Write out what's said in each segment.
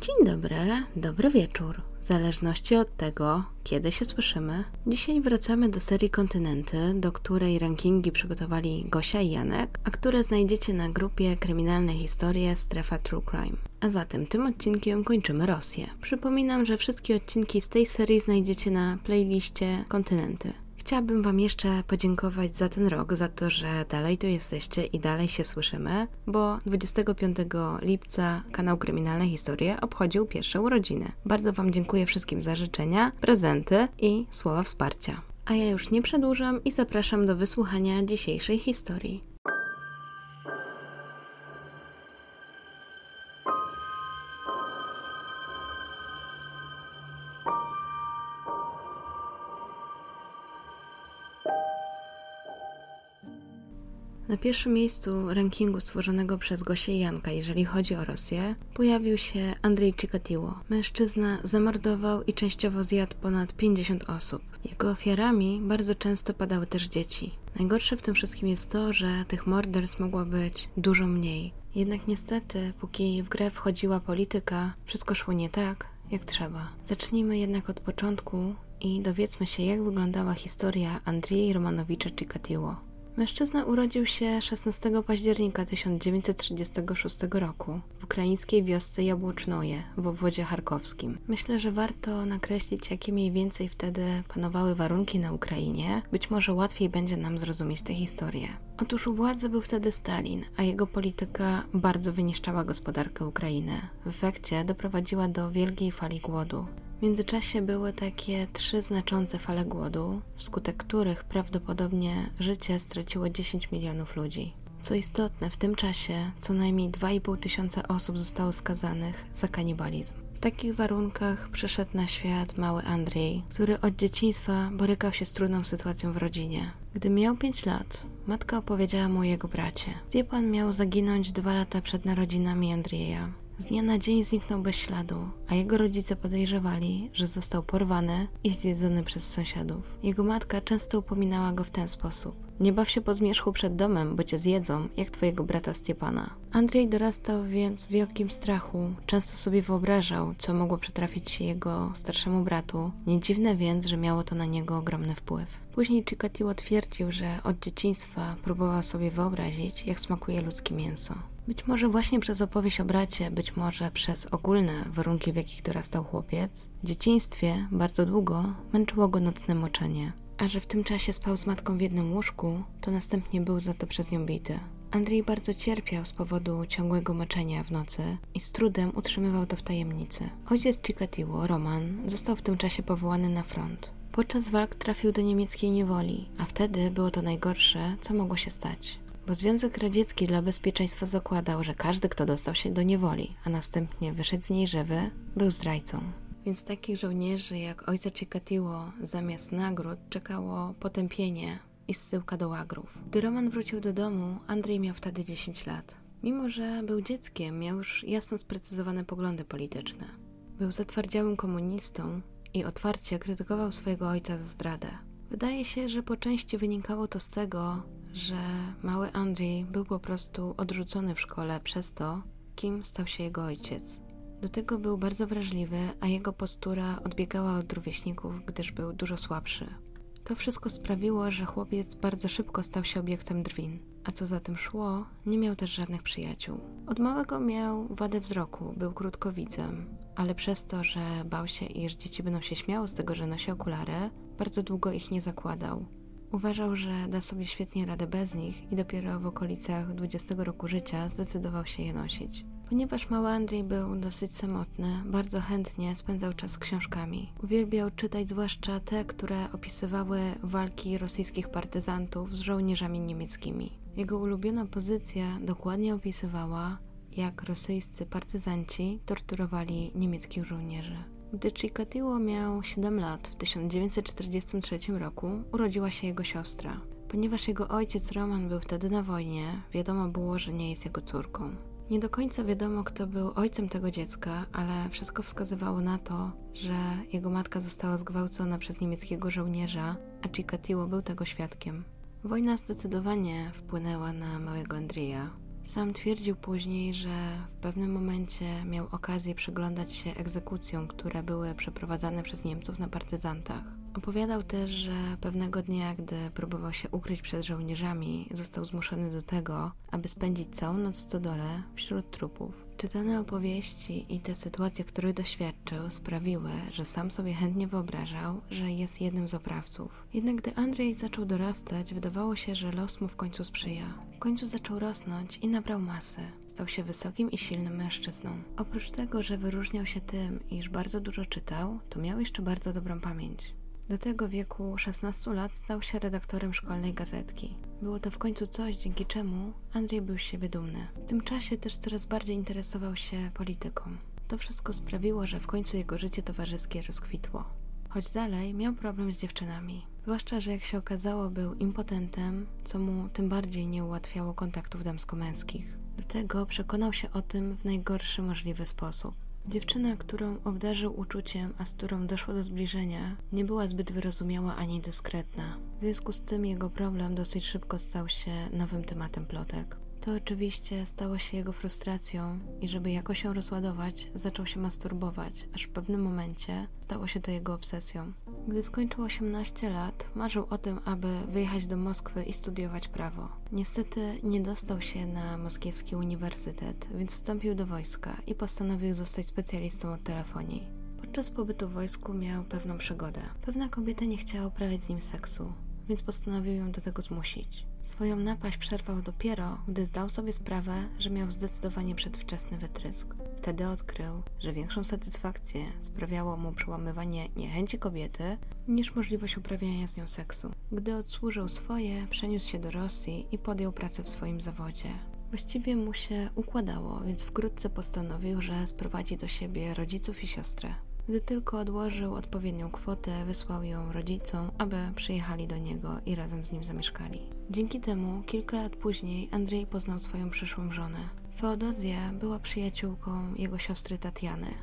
Dzień dobry, dobry wieczór. W zależności od tego, kiedy się słyszymy. Dzisiaj wracamy do serii Kontynenty, do której rankingi przygotowali Gosia i Janek, a które znajdziecie na grupie Kryminalne Historie Strefa True Crime. A zatem tym odcinkiem kończymy Rosję. Przypominam, że wszystkie odcinki z tej serii znajdziecie na playliście Kontynenty. Chciałabym Wam jeszcze podziękować za ten rok, za to, że dalej tu jesteście i dalej się słyszymy, bo 25 lipca kanał Kryminalne Historie obchodził pierwsze urodziny. Bardzo Wam dziękuję wszystkim za życzenia, prezenty i słowa wsparcia. A ja już nie przedłużam i zapraszam do wysłuchania dzisiejszej historii. Na pierwszym miejscu rankingu stworzonego przez Gosię Janka, jeżeli chodzi o Rosję, pojawił się Andrzej Chikatiło. Mężczyzna zamordował i częściowo zjadł ponad 50 osób. Jego ofiarami bardzo często padały też dzieci. Najgorsze w tym wszystkim jest to, że tych morderstw mogło być dużo mniej. Jednak niestety, póki w grę wchodziła polityka, wszystko szło nie tak, jak trzeba. Zacznijmy jednak od początku i dowiedzmy się, jak wyglądała historia Andrzeja Romanowicza Chikatiło. Mężczyzna urodził się 16 października 1936 roku w ukraińskiej wiosce Jabłocznoje w obwodzie charkowskim. Myślę, że warto nakreślić, jakie mniej więcej wtedy panowały warunki na Ukrainie. Być może łatwiej będzie nam zrozumieć tę historię. Otóż u władzy był wtedy Stalin, a jego polityka bardzo wyniszczała gospodarkę Ukrainy. W efekcie doprowadziła do wielkiej fali głodu. W międzyczasie były takie trzy znaczące fale głodu, wskutek których prawdopodobnie życie straciło 10 milionów ludzi. Co istotne, w tym czasie co najmniej 2,5 tysiąca osób zostało skazanych za kanibalizm. W takich warunkach przyszedł na świat mały Andrzej, który od dzieciństwa borykał się z trudną sytuacją w rodzinie. Gdy miał 5 lat, matka opowiedziała mu o jego bracie. Zjepan miał zaginąć dwa lata przed narodzinami Andrzeja. Z dnia na dzień zniknął bez śladu, a jego rodzice podejrzewali, że został porwany i zjedzony przez sąsiadów. Jego matka często upominała go w ten sposób. Nie baw się po zmierzchu przed domem, bo cię zjedzą, jak twojego brata Stepana. Andrzej dorastał więc w wielkim strachu. Często sobie wyobrażał, co mogło przytrafić się jego starszemu bratu. Nie dziwne więc, że miało to na niego ogromny wpływ. Później Chikatilo twierdził, że od dzieciństwa próbował sobie wyobrazić, jak smakuje ludzkie mięso. Być może właśnie przez opowieść o bracie, być może przez ogólne warunki, w jakich dorastał chłopiec, w dzieciństwie bardzo długo męczyło go nocne moczenie. A że w tym czasie spał z matką w jednym łóżku, to następnie był za to przez nią bity. Andrzej bardzo cierpiał z powodu ciągłego moczenia w nocy i z trudem utrzymywał to w tajemnicy. Ojciec Chikatilo, Roman, został w tym czasie powołany na front. Podczas walk trafił do niemieckiej niewoli, a wtedy było to najgorsze, co mogło się stać bo Związek Radziecki dla bezpieczeństwa zakładał, że każdy, kto dostał się do niewoli, a następnie wyszedł z niej żywy, był zdrajcą. Więc takich żołnierzy jak ojca Chikatilo zamiast nagród czekało potępienie i zsyłka do łagrów. Gdy Roman wrócił do domu, Andrzej miał wtedy 10 lat. Mimo, że był dzieckiem, miał już jasno sprecyzowane poglądy polityczne. Był zatwardziałym komunistą i otwarcie krytykował swojego ojca za zdradę. Wydaje się, że po części wynikało to z tego, że mały Andrzej był po prostu odrzucony w szkole przez to, kim stał się jego ojciec. Do tego był bardzo wrażliwy, a jego postura odbiegała od rówieśników, gdyż był dużo słabszy. To wszystko sprawiło, że chłopiec bardzo szybko stał się obiektem drwin, a co za tym szło, nie miał też żadnych przyjaciół. Od małego miał wadę wzroku, był krótkowidzem, ale przez to, że bał się, iż dzieci będą się śmiały z tego, że nosi okulary, bardzo długo ich nie zakładał. Uważał, że da sobie świetnie radę bez nich i dopiero w okolicach 20 roku życia zdecydował się je nosić. Ponieważ mały Andrzej był dosyć samotny, bardzo chętnie spędzał czas z książkami. Uwielbiał czytać zwłaszcza te, które opisywały walki rosyjskich partyzantów z żołnierzami niemieckimi. Jego ulubiona pozycja dokładnie opisywała, jak rosyjscy partyzanci torturowali niemieckich żołnierzy. Gdy Chikatilo miał 7 lat, w 1943 roku urodziła się jego siostra. Ponieważ jego ojciec Roman był wtedy na wojnie, wiadomo było, że nie jest jego córką. Nie do końca wiadomo, kto był ojcem tego dziecka, ale wszystko wskazywało na to, że jego matka została zgwałcona przez niemieckiego żołnierza, a Chikatilo był tego świadkiem. Wojna zdecydowanie wpłynęła na małego Andrzeja. Sam twierdził później, że w pewnym momencie miał okazję przyglądać się egzekucjom, które były przeprowadzane przez Niemców na partyzantach. Opowiadał też, że pewnego dnia, gdy próbował się ukryć przed żołnierzami, został zmuszony do tego, aby spędzić całą noc w stodole wśród trupów. Czytane opowieści i te sytuacje, których doświadczył, sprawiły, że sam sobie chętnie wyobrażał, że jest jednym z oprawców. Jednak gdy Andrzej zaczął dorastać, wydawało się, że los mu w końcu sprzyja. W końcu zaczął rosnąć i nabrał masy. Stał się wysokim i silnym mężczyzną. Oprócz tego, że wyróżniał się tym, iż bardzo dużo czytał, to miał jeszcze bardzo dobrą pamięć. Do tego wieku 16 lat stał się redaktorem szkolnej gazetki. Było to w końcu coś, dzięki czemu Andrzej był z siebie dumny. W tym czasie też coraz bardziej interesował się polityką. To wszystko sprawiło, że w końcu jego życie towarzyskie rozkwitło. Choć dalej miał problem z dziewczynami. Zwłaszcza, że jak się okazało, był impotentem, co mu tym bardziej nie ułatwiało kontaktów damsko-męskich. Do tego przekonał się o tym w najgorszy możliwy sposób. Dziewczyna, którą obdarzył uczuciem, a z którą doszło do zbliżenia, nie była zbyt wyrozumiała ani dyskretna. W związku z tym jego problem dosyć szybko stał się nowym tematem plotek. To oczywiście stało się jego frustracją i żeby jakoś ją rozładować, zaczął się masturbować, aż w pewnym momencie stało się to jego obsesją. Gdy skończył 18 lat, marzył o tym, aby wyjechać do Moskwy i studiować prawo. Niestety nie dostał się na moskiewski uniwersytet, więc wstąpił do wojska i postanowił zostać specjalistą od telefonii. Podczas pobytu w wojsku miał pewną przygodę. Pewna kobieta nie chciała uprawiać z nim seksu, więc postanowił ją do tego zmusić. Swoją napaść przerwał dopiero, gdy zdał sobie sprawę, że miał zdecydowanie przedwczesny wytrysk. Wtedy odkrył, że większą satysfakcję sprawiało mu przełamywanie niechęci kobiety niż możliwość uprawiania z nią seksu. Gdy odsłużył swoje, przeniósł się do Rosji i podjął pracę w swoim zawodzie. Właściwie mu się układało, więc wkrótce postanowił, że sprowadzi do siebie rodziców i siostrę. Gdy tylko odłożył odpowiednią kwotę, wysłał ją rodzicom, aby przyjechali do niego i razem z nim zamieszkali. Dzięki temu kilka lat później Andrzej poznał swoją przyszłą żonę. Feodozja była przyjaciółką jego siostry Tatiany.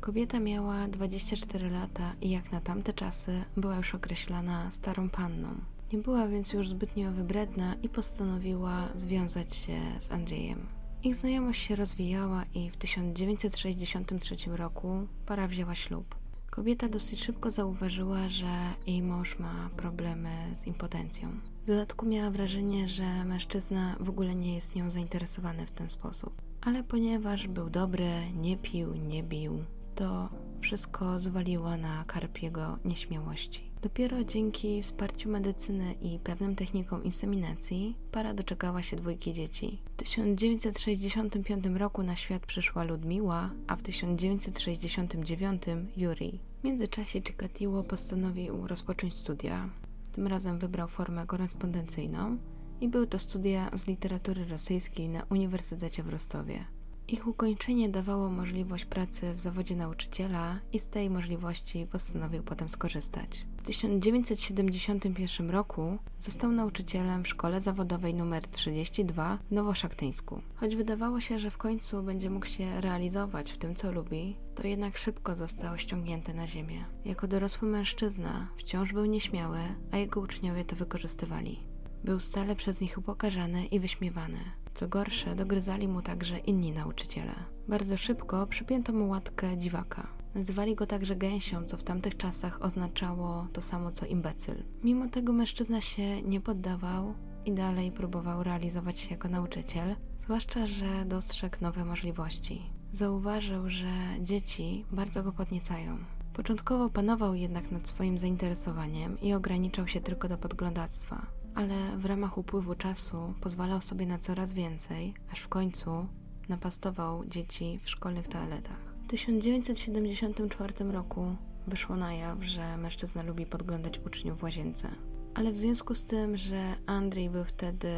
Kobieta miała 24 lata i jak na tamte czasy była już określana starą panną. Nie była więc już zbytnio wybredna i postanowiła związać się z Andrzejem. Ich znajomość się rozwijała i w 1963 roku para wzięła ślub. Kobieta dosyć szybko zauważyła, że jej mąż ma problemy z impotencją. W dodatku miała wrażenie, że mężczyzna w ogóle nie jest nią zainteresowany w ten sposób. Ale ponieważ był dobry, nie pił, nie bił, to wszystko zwaliło na karp jego nieśmiałości. Dopiero dzięki wsparciu medycyny i pewnym technikom inseminacji para doczekała się dwójki dzieci. W 1965 roku na świat przyszła Ludmiła, a w 1969 Yuri. W międzyczasie Chikatilo postanowił rozpocząć studia. Tym razem wybrał formę korespondencyjną i były to studia z literatury rosyjskiej na Uniwersytecie w Rostowie. Ich ukończenie dawało możliwość pracy w zawodzie nauczyciela i z tej możliwości postanowił potem skorzystać. W 1971 roku został nauczycielem w szkole zawodowej nr 32 w Nowoszaktyńsku. Choć wydawało się, że w końcu będzie mógł się realizować w tym, co lubi, to jednak szybko został ściągnięty na ziemię. Jako dorosły mężczyzna wciąż był nieśmiały, a jego uczniowie to wykorzystywali. Był stale przez nich upokarzany i wyśmiewany. Co gorsze, dogryzali mu także inni nauczyciele. Bardzo szybko przypięto mu łatkę dziwaka. Nazywali go także gęsią, co w tamtych czasach oznaczało to samo co imbecyl. Mimo tego mężczyzna się nie poddawał i dalej próbował realizować się jako nauczyciel, zwłaszcza, że dostrzegł nowe możliwości. Zauważył, że dzieci bardzo go podniecają. Początkowo panował jednak nad swoim zainteresowaniem i ograniczał się tylko do podglądactwa ale w ramach upływu czasu pozwalał sobie na coraz więcej, aż w końcu napastował dzieci w szkolnych toaletach. W 1974 roku wyszło na jaw, że mężczyzna lubi podglądać uczniów w łazience. Ale w związku z tym, że Andrzej był wtedy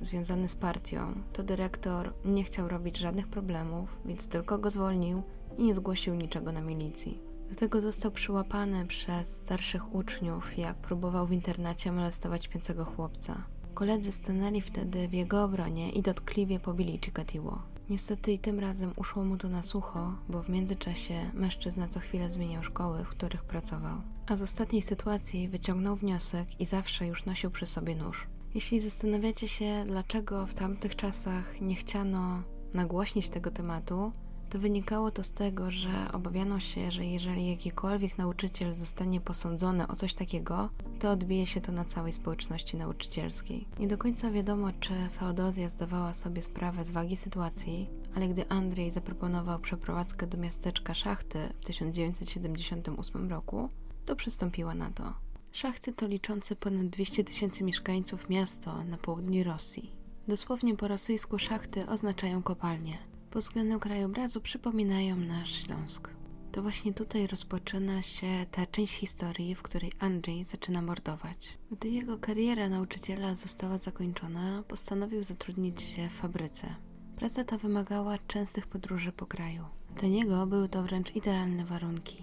związany z partią, to dyrektor nie chciał robić żadnych problemów, więc tylko go zwolnił i nie zgłosił niczego na milicji. Do tego został przyłapany przez starszych uczniów, jak próbował w internacie molestować śpiącego chłopca. Koledzy stanęli wtedy w jego obronie i dotkliwie pobili Chikatiło. Niestety i tym razem uszło mu to na sucho, bo w międzyczasie mężczyzna co chwilę zmieniał szkoły, w których pracował. A z ostatniej sytuacji wyciągnął wniosek i zawsze już nosił przy sobie nóż. Jeśli zastanawiacie się, dlaczego w tamtych czasach nie chciano nagłośnić tego tematu, to wynikało to z tego, że obawiano się, że jeżeli jakikolwiek nauczyciel zostanie posądzony o coś takiego, to odbije się to na całej społeczności nauczycielskiej. Nie do końca wiadomo, czy Feodozja zdawała sobie sprawę z wagi sytuacji, ale gdy Andrzej zaproponował przeprowadzkę do miasteczka Szachty w 1978 roku, to przystąpiła na to. Szachty to liczące ponad 200 tysięcy mieszkańców miasto na południu Rosji. Dosłownie po rosyjsku szachty oznaczają kopalnie. Pod względem krajobrazu przypominają nasz Śląsk. To właśnie tutaj rozpoczyna się ta część historii, w której Andrzej zaczyna mordować. Gdy jego kariera nauczyciela została zakończona, postanowił zatrudnić się w fabryce. Praca ta wymagała częstych podróży po kraju. Dla niego były to wręcz idealne warunki.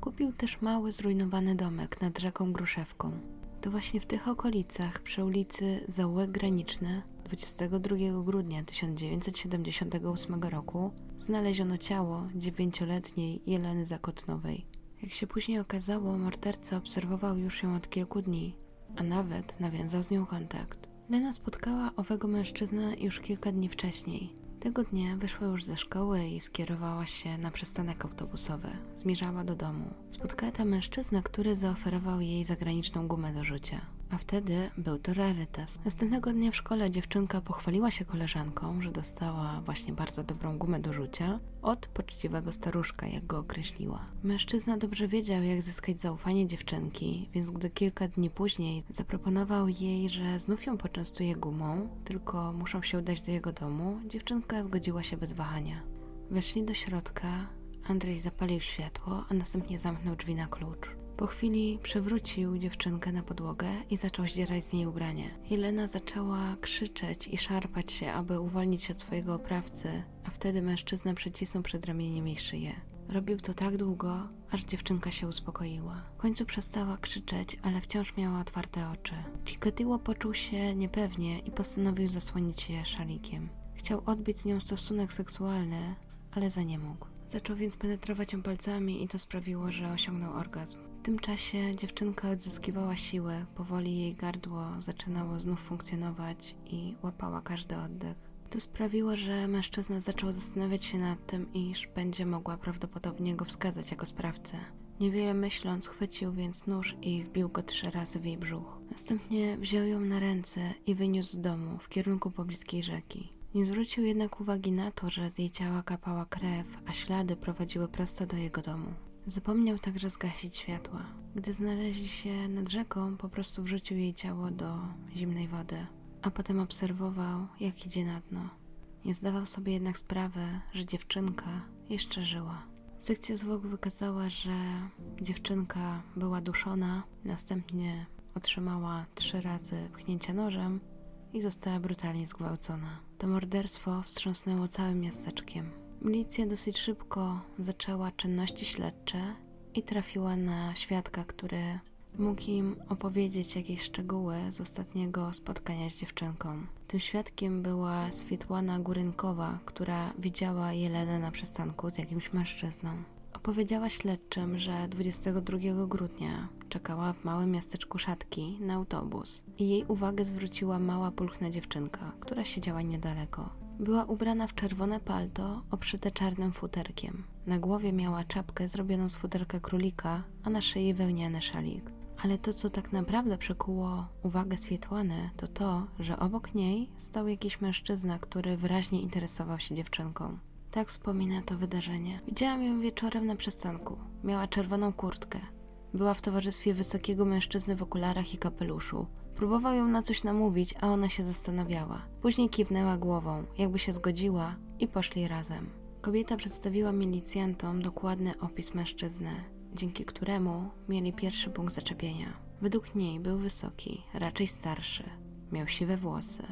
Kupił też mały, zrujnowany domek nad rzeką Gruszewką. To właśnie w tych okolicach, przy ulicy Zaułek Graniczny, 22 grudnia 1978 roku znaleziono ciało dziewięcioletniej Jeleny Zakotnowej. Jak się później okazało, morderca obserwował już ją od kilku dni, a nawet nawiązał z nią kontakt. Lena spotkała owego mężczyznę już kilka dni wcześniej. Tego dnia wyszła już ze szkoły i skierowała się na przystanek autobusowy. Zmierzała do domu. Spotkała tam mężczyznę, który zaoferował jej zagraniczną gumę do rzucia a wtedy był to rarytas. Następnego dnia w szkole dziewczynka pochwaliła się koleżanką, że dostała właśnie bardzo dobrą gumę do rzucia od poczciwego staruszka, jak go określiła. Mężczyzna dobrze wiedział, jak zyskać zaufanie dziewczynki, więc gdy kilka dni później zaproponował jej, że znów ją poczęstuje gumą, tylko muszą się udać do jego domu, dziewczynka zgodziła się bez wahania. Weszli do środka, Andrzej zapalił światło, a następnie zamknął drzwi na klucz. Po chwili przewrócił dziewczynkę na podłogę i zaczął zdzierać z niej ubranie. Jelena zaczęła krzyczeć i szarpać się, aby uwolnić się od swojego oprawcy, a wtedy mężczyzna przycisnął przed ramieniem jej szyję. Robił to tak długo, aż dziewczynka się uspokoiła. W końcu przestała krzyczeć, ale wciąż miała otwarte oczy. Chikatilo poczuł się niepewnie i postanowił zasłonić je szalikiem. Chciał odbić z nią stosunek seksualny, ale za nie mógł. Zaczął więc penetrować ją palcami i to sprawiło, że osiągnął orgazm. Tym czasie dziewczynka odzyskiwała siłę, powoli jej gardło zaczynało znów funkcjonować i łapała każdy oddech. To sprawiło, że mężczyzna zaczął zastanawiać się nad tym, iż będzie mogła prawdopodobnie go wskazać jako sprawcę. Niewiele myśląc, chwycił więc nóż i wbił go trzy razy w jej brzuch. Następnie wziął ją na ręce i wyniósł z domu w kierunku pobliskiej rzeki. Nie zwrócił jednak uwagi na to, że z jej ciała kapała krew, a ślady prowadziły prosto do jego domu. Zapomniał także zgasić światła. Gdy znaleźli się nad rzeką, po prostu wrzucił jej ciało do zimnej wody, a potem obserwował, jak idzie na dno. Nie zdawał sobie jednak sprawy, że dziewczynka jeszcze żyła. Sekcja zwłok wykazała, że dziewczynka była duszona, następnie otrzymała trzy razy pchnięcia nożem i została brutalnie zgwałcona. To morderstwo wstrząsnęło całym miasteczkiem. Milicja dosyć szybko zaczęła czynności śledcze i trafiła na świadka, który mógł im opowiedzieć jakieś szczegóły z ostatniego spotkania z dziewczynką. Tym świadkiem była Swietłana Górynkowa, która widziała Jelenę na przystanku z jakimś mężczyzną. Opowiedziała śledczym, że 22 grudnia czekała w małym miasteczku Szatki na autobus i jej uwagę zwróciła mała pulchna dziewczynka, która siedziała niedaleko. Była ubrana w czerwone palto obszyte czarnym futerkiem. Na głowie miała czapkę zrobioną z futerka królika, a na szyi wełniany szalik. Ale to, co tak naprawdę przykuło uwagę Swietłany, to to, że obok niej stał jakiś mężczyzna, który wyraźnie interesował się dziewczynką. Tak wspomina to wydarzenie. Widziałam ją wieczorem na przystanku. Miała czerwoną kurtkę. Była w towarzystwie wysokiego mężczyzny w okularach i kapeluszu. Próbował ją na coś namówić, a ona się zastanawiała. Później kiwnęła głową, jakby się zgodziła i poszli razem. Kobieta przedstawiła milicjantom dokładny opis mężczyzny, dzięki któremu mieli pierwszy punkt zaczepienia. Według niej był wysoki, raczej starszy. Miał siwe włosy,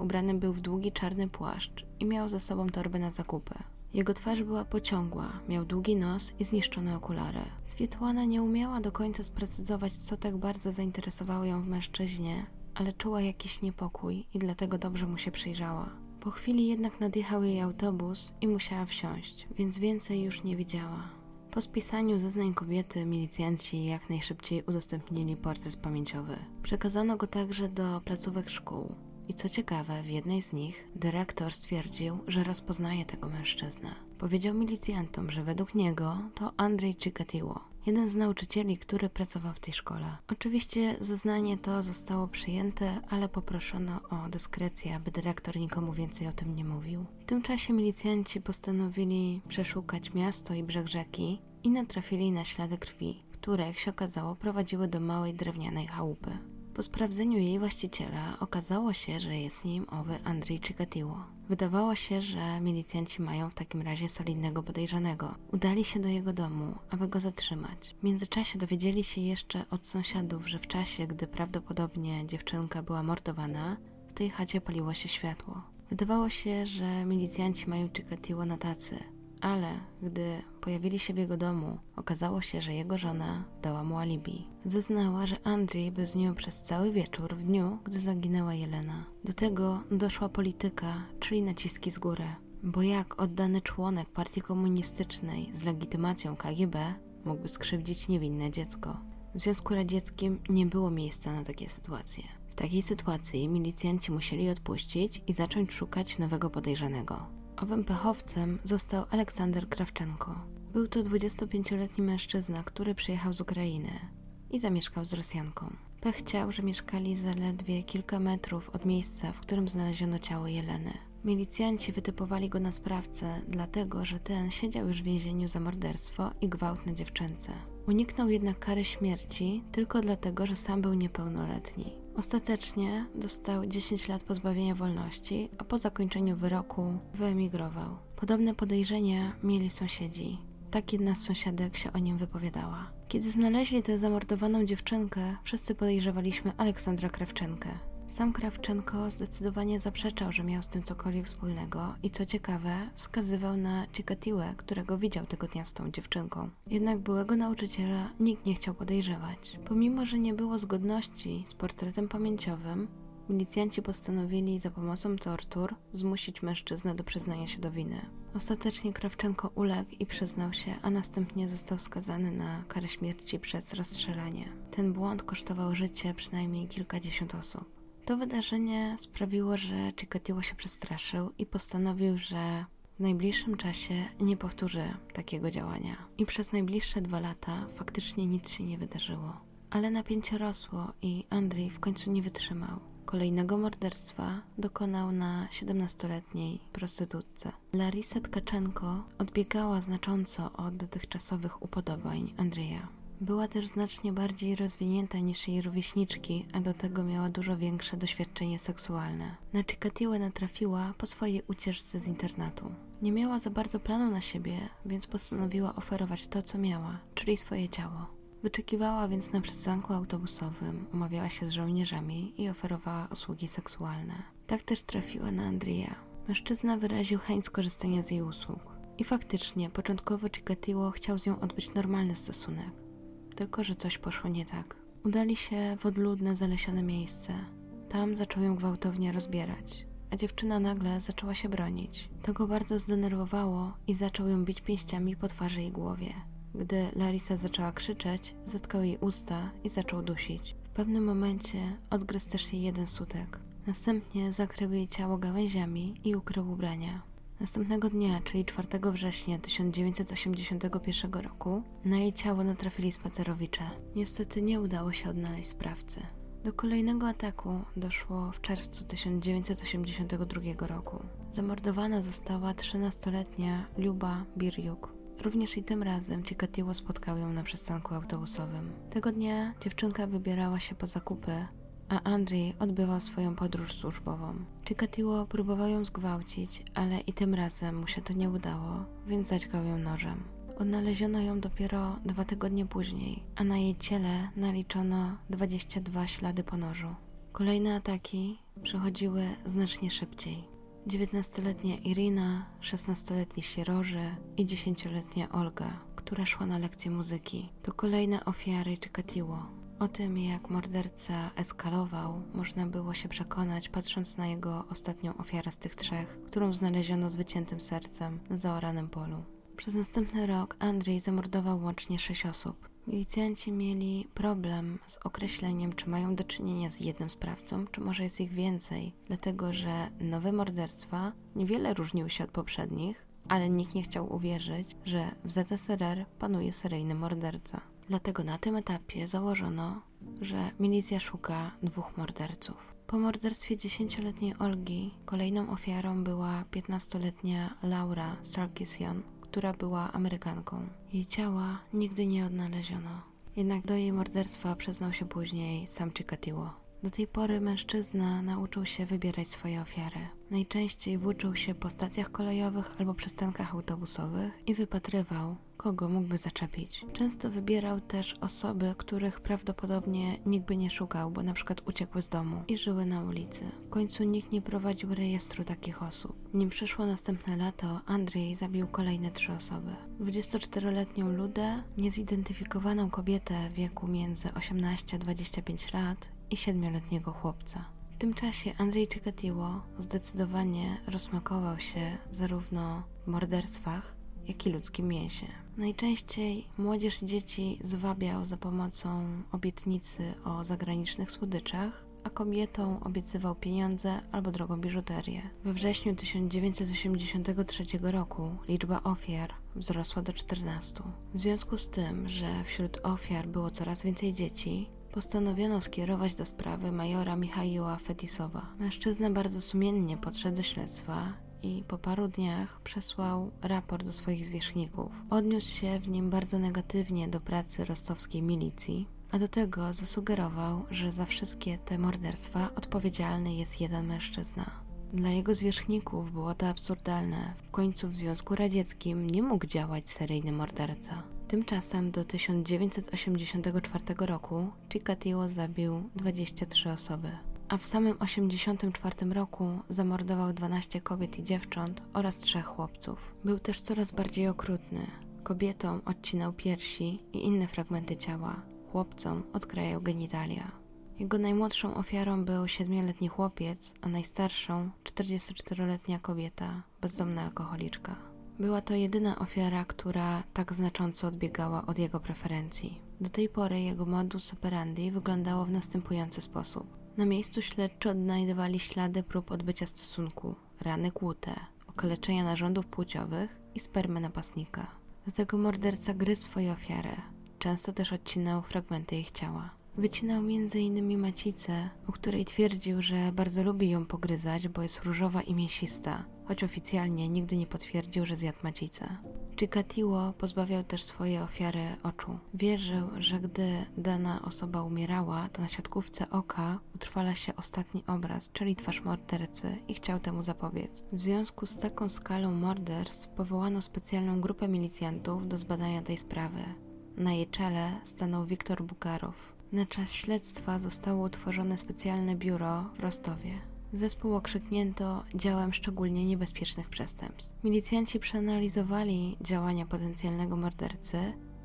Ubrany był w długi czarny płaszcz i miał ze sobą torbę na zakupy. Jego twarz była pociągła, miał długi nos i zniszczone okulary. Swietłana nie umiała do końca sprecyzować, co tak bardzo zainteresowało ją w mężczyźnie, ale czuła jakiś niepokój i dlatego dobrze mu się przyjrzała. Po chwili jednak nadjechał jej autobus i musiała wsiąść, więc więcej już nie widziała. Po spisaniu zeznań kobiety milicjanci jak najszybciej udostępnili portret pamięciowy. Przekazano go także do placówek szkół. I co ciekawe, w jednej z nich dyrektor stwierdził, że rozpoznaje tego mężczyznę. Powiedział milicjantom, że według niego to Andrzej Chikatiło, jeden z nauczycieli, który pracował w tej szkole. Oczywiście zeznanie to zostało przyjęte, ale poproszono o dyskrecję, aby dyrektor nikomu więcej o tym nie mówił. W tym czasie milicjanci postanowili przeszukać miasto i brzeg rzeki i natrafili na ślady krwi, które, jak się okazało, prowadziły do małej drewnianej chałupy. Po sprawdzeniu jej właściciela okazało się, że jest nim owy Andrzej Chikatiło. Wydawało się, że milicjanci mają w takim razie solidnego podejrzanego. Udali się do jego domu, aby go zatrzymać. W międzyczasie dowiedzieli się jeszcze od sąsiadów, że w czasie, gdy prawdopodobnie dziewczynka była mordowana, w tej chacie paliło się światło. Wydawało się, że milicjanci mają Chikatiło na tacy, ale gdy pojawili się w jego domu, okazało się, że jego żona dała mu alibi. Zeznała, że Andrzej był z nią przez cały wieczór w dniu, gdy zaginęła Jelena. Do tego doszła polityka, czyli naciski z góry. Bo jak oddany członek partii komunistycznej z legitymacją KGB mógłby skrzywdzić niewinne dziecko? W Związku Radzieckim nie było miejsca na takie sytuacje. W takiej sytuacji milicjanci musieli odpuścić i zacząć szukać nowego podejrzanego. Owym pechowcem został Aleksander Krawczenko. Był to 25-letni mężczyzna, który przyjechał z Ukrainy i zamieszkał z Rosjanką. Pech chciał, że mieszkali zaledwie kilka metrów od miejsca, w którym znaleziono ciało Jeleny. Milicjanci wytypowali go na sprawcę, dlatego że ten siedział już w więzieniu za morderstwo i gwałt na dziewczynce. Uniknął jednak kary śmierci tylko dlatego, że sam był niepełnoletni. Ostatecznie dostał 10 lat pozbawienia wolności, a po zakończeniu wyroku wyemigrował. Podobne podejrzenia mieli sąsiedzi. Tak jedna z sąsiadek się o nim wypowiadała. Kiedy znaleźli tę zamordowaną dziewczynkę, wszyscy podejrzewaliśmy Aleksandra Krawczenkę. Sam Krawczenko zdecydowanie zaprzeczał, że miał z tym cokolwiek wspólnego i co ciekawe, wskazywał na Chikatiłę, którego widział tego dnia z tą dziewczynką. Jednak byłego nauczyciela nikt nie chciał podejrzewać. Pomimo, że nie było zgodności z portretem pamięciowym, milicjanci postanowili za pomocą tortur zmusić mężczyznę do przyznania się do winy. Ostatecznie Krawczenko uległ i przyznał się, a następnie został skazany na karę śmierci przez rozstrzelanie. Ten błąd kosztował życie przynajmniej kilkadziesiąt osób. To wydarzenie sprawiło, że Chikatilo się przestraszył i postanowił, że w najbliższym czasie nie powtórzy takiego działania. I przez najbliższe dwa lata faktycznie nic się nie wydarzyło. Ale napięcie rosło i Andrzej w końcu nie wytrzymał. Kolejnego morderstwa dokonał na 17-letniej prostytutce. Larisa Tkaczenko odbiegała znacząco od dotychczasowych upodobań Andrzeja. Była też znacznie bardziej rozwinięta niż jej rówieśniczki, a do tego miała dużo większe doświadczenie seksualne. Na Chikatiłę natrafiła po swojej ucieczce z internatu. Nie miała za bardzo planu na siebie, więc postanowiła oferować to, co miała, czyli swoje ciało. Wyczekiwała więc na przystanku autobusowym, umawiała się z żołnierzami i oferowała usługi seksualne. Tak też trafiła na Andrija. Mężczyzna wyraził chęć skorzystania z jej usług. I faktycznie, początkowo Chikatilo chciał z nią odbyć normalny stosunek tylko że coś poszło nie tak. Udali się w odludne, zalesione miejsce. Tam zaczął ją gwałtownie rozbierać, a dziewczyna nagle zaczęła się bronić. To go bardzo zdenerwowało i zaczął ją bić pięściami po twarzy i głowie. Gdy Larisa zaczęła krzyczeć, zatkał jej usta i zaczął dusić. W pewnym momencie odgryzł też jej jeden sutek. Następnie zakrył jej ciało gałęziami i ukrył ubrania. Następnego dnia, czyli 4 września 1981 roku, na jej ciało natrafili spacerowicze. Niestety nie udało się odnaleźć sprawcy. Do kolejnego ataku doszło w czerwcu 1982 roku. Zamordowana została 13-letnia Luba Birjuk. Również i tym razem Chikatilo spotkał ją na przystanku autobusowym. Tego dnia dziewczynka wybierała się po zakupy, a Andrzej odbywał swoją podróż służbową. Chikatilo próbował ją zgwałcić, ale i tym razem mu się to nie udało, więc zaćgał ją nożem. Odnaleziono ją dopiero dwa tygodnie później, a na jej ciele naliczono 22 ślady po nożu. Kolejne ataki przychodziły znacznie szybciej. 19-letnia Irina, 16-letni Sieroży i 10-letnia Olga, która szła na lekcję muzyki. To kolejne ofiary Chikatilo. O tym, jak morderca eskalował, można było się przekonać, patrząc na jego ostatnią ofiarę z tych trzech, którą znaleziono z wyciętym sercem na zaoranym polu. Przez następny rok Andrzej zamordował łącznie sześć osób. Milicjanci mieli problem z określeniem, czy mają do czynienia z jednym sprawcą, czy może jest ich więcej, dlatego że nowe morderstwa niewiele różniły się od poprzednich, ale nikt nie chciał uwierzyć, że w ZSRR panuje seryjny morderca. Dlatego na tym etapie założono, że milicja szuka dwóch morderców. Po morderstwie dziesięcioletniej Olgi kolejną ofiarą była 15-letnia Laura Sarkisian, która była Amerykanką. Jej ciała nigdy nie odnaleziono. Jednak do jej morderstwa przyznał się później sam Chikatilo. Do tej pory mężczyzna nauczył się wybierać swoje ofiary. Najczęściej włóczył się po stacjach kolejowych albo przystankach autobusowych i wypatrywał, kogo mógłby zaczepić. Często wybierał też osoby, których prawdopodobnie nikt by nie szukał, bo na przykład uciekły z domu i żyły na ulicy. W końcu nikt nie prowadził rejestru takich osób. Nim przyszło następne lato, Andrzej zabił kolejne trzy osoby. 24-letnią Ludę, niezidentyfikowaną kobietę wieku między 18 a 25 lat i siedmioletniego chłopca. W tym czasie Andrzej Czekatiło zdecydowanie rozmakował się zarówno w morderstwach, jak i ludzkim mięsie. Najczęściej młodzież i dzieci zwabiał za pomocą obietnicy o zagranicznych słodyczach, a kobietom obiecywał pieniądze albo drogą biżuterię. We wrześniu 1983 roku liczba ofiar wzrosła do 14. W związku z tym, że wśród ofiar było coraz więcej dzieci, postanowiono skierować do sprawy majora Michaiła Fetisowa. Mężczyzna bardzo sumiennie podszedł do śledztwa i po paru dniach przesłał raport do swoich zwierzchników. Odniósł się w nim bardzo negatywnie do pracy rostowskiej milicji, a do tego zasugerował, że za wszystkie te morderstwa odpowiedzialny jest jeden mężczyzna. Dla jego zwierzchników było to absurdalne. W końcu w Związku Radzieckim nie mógł działać seryjny morderca. Tymczasem do 1984 roku Chikatilo zabił 23 osoby, a w samym 1984 roku zamordował 12 kobiet i dziewcząt oraz trzech chłopców. Był też coraz bardziej okrutny. Kobietom odcinał piersi i inne fragmenty ciała, chłopcom odkrajał genitalia. Jego najmłodszą ofiarą był siedmioletni chłopiec, a najstarszą 44-letnia kobieta, bezdomna alkoholiczka. Była to jedyna ofiara, która tak znacząco odbiegała od jego preferencji. Do tej pory jego modus operandi wyglądało w następujący sposób. Na miejscu śledczy odnajdywali ślady prób odbycia stosunku, rany kłute, okaleczenia narządów płciowych i spermy napastnika. Do tego morderca gryzł swoje ofiary. Często też odcinał fragmenty ich ciała. Wycinał m.in. macicę, o której twierdził, że bardzo lubi ją pogryzać, bo jest różowa i mięsista, choć oficjalnie nigdy nie potwierdził, że zjadł macicę. Chikatilo pozbawiał też swoje ofiary oczu. Wierzył, że gdy dana osoba umierała, to na siatkówce oka utrwala się ostatni obraz, czyli twarz mordercy i chciał temu zapobiec. W związku z taką skalą morderstw powołano specjalną grupę milicjantów do zbadania tej sprawy. Na jej czele stanął Wiktor Bukarow, na czas śledztwa zostało utworzone specjalne biuro w Rostowie. Zespół okrzyknięto działem szczególnie niebezpiecznych przestępstw. Milicjanci przeanalizowali działania potencjalnego mordercy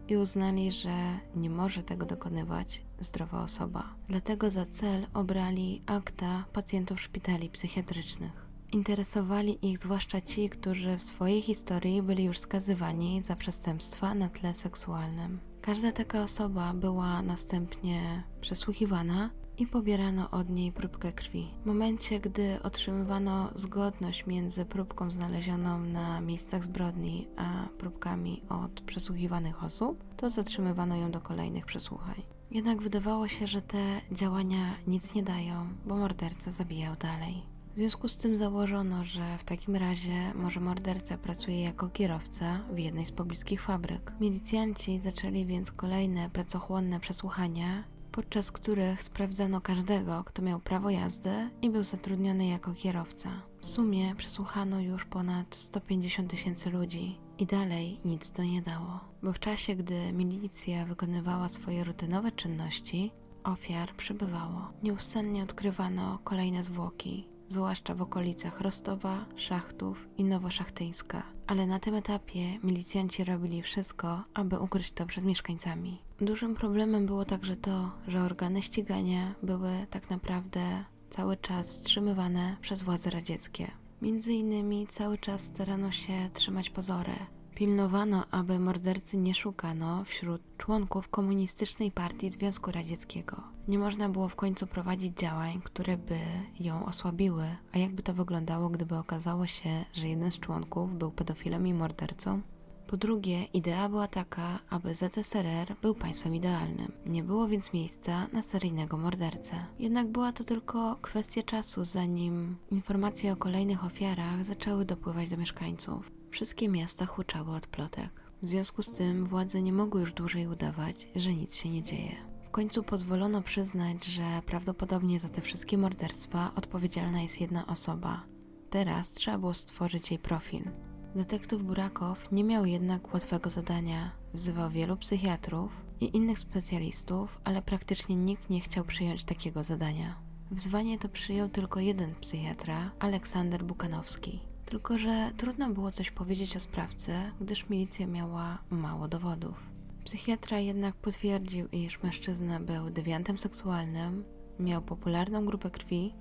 i uznali, że nie może tego dokonywać zdrowa osoba. Dlatego za cel obrali akta pacjentów szpitali psychiatrycznych. Interesowali ich zwłaszcza ci, którzy w swojej historii byli już skazywani za przestępstwa na tle seksualnym. Każda taka osoba była następnie przesłuchiwana i pobierano od niej próbkę krwi. W momencie, gdy otrzymywano zgodność między próbką znalezioną na miejscach zbrodni, a próbkami od przesłuchiwanych osób, to zatrzymywano ją do kolejnych przesłuchań. Jednak wydawało się, że te działania nic nie dają, bo morderca zabijał dalej. W związku z tym założono, że w takim razie może morderca pracuje jako kierowca w jednej z pobliskich fabryk. Milicjanci zaczęli więc kolejne pracochłonne przesłuchania, podczas których sprawdzano każdego, kto miał prawo jazdy i był zatrudniony jako kierowca. W sumie przesłuchano już ponad 150 tysięcy ludzi i dalej nic to nie dało, bo w czasie, gdy milicja wykonywała swoje rutynowe czynności, ofiar przybywało. Nieustannie odkrywano kolejne zwłoki, zwłaszcza w okolicach Rostowa, Szachtów i Nowoszachteńska. Ale na tym etapie milicjanci robili wszystko, aby ukryć to przed mieszkańcami. Dużym problemem było także to, że organy ścigania były tak naprawdę cały czas wstrzymywane przez władze radzieckie. Między innymi cały czas starano się trzymać pozory, Pilnowano, aby mordercy nie szukano wśród członków Komunistycznej Partii Związku Radzieckiego. Nie można było w końcu prowadzić działań, które by ją osłabiły, a jakby to wyglądało, gdyby okazało się, że jeden z członków był pedofilem i mordercą? Po drugie, idea była taka, aby ZSRR był państwem idealnym. Nie było więc miejsca na seryjnego mordercę. Jednak była to tylko kwestia czasu, zanim informacje o kolejnych ofiarach zaczęły dopływać do mieszkańców. Wszystkie miasta huczały od plotek. W związku z tym władze nie mogły już dłużej udawać, że nic się nie dzieje. Końcu pozwolono przyznać, że prawdopodobnie za te wszystkie morderstwa odpowiedzialna jest jedna osoba. Teraz trzeba było stworzyć jej profil. Detektyw Burakow nie miał jednak łatwego zadania. Wzywał wielu psychiatrów i innych specjalistów, ale praktycznie nikt nie chciał przyjąć takiego zadania. Wzwanie to przyjął tylko jeden psychiatra, Aleksander Bukanowski. Tylko, że trudno było coś powiedzieć o sprawcy, gdyż milicja miała mało dowodów. Psychiatra jednak potwierdził, iż mężczyzna był dewiantem seksualnym, miał popularną grupę krwi,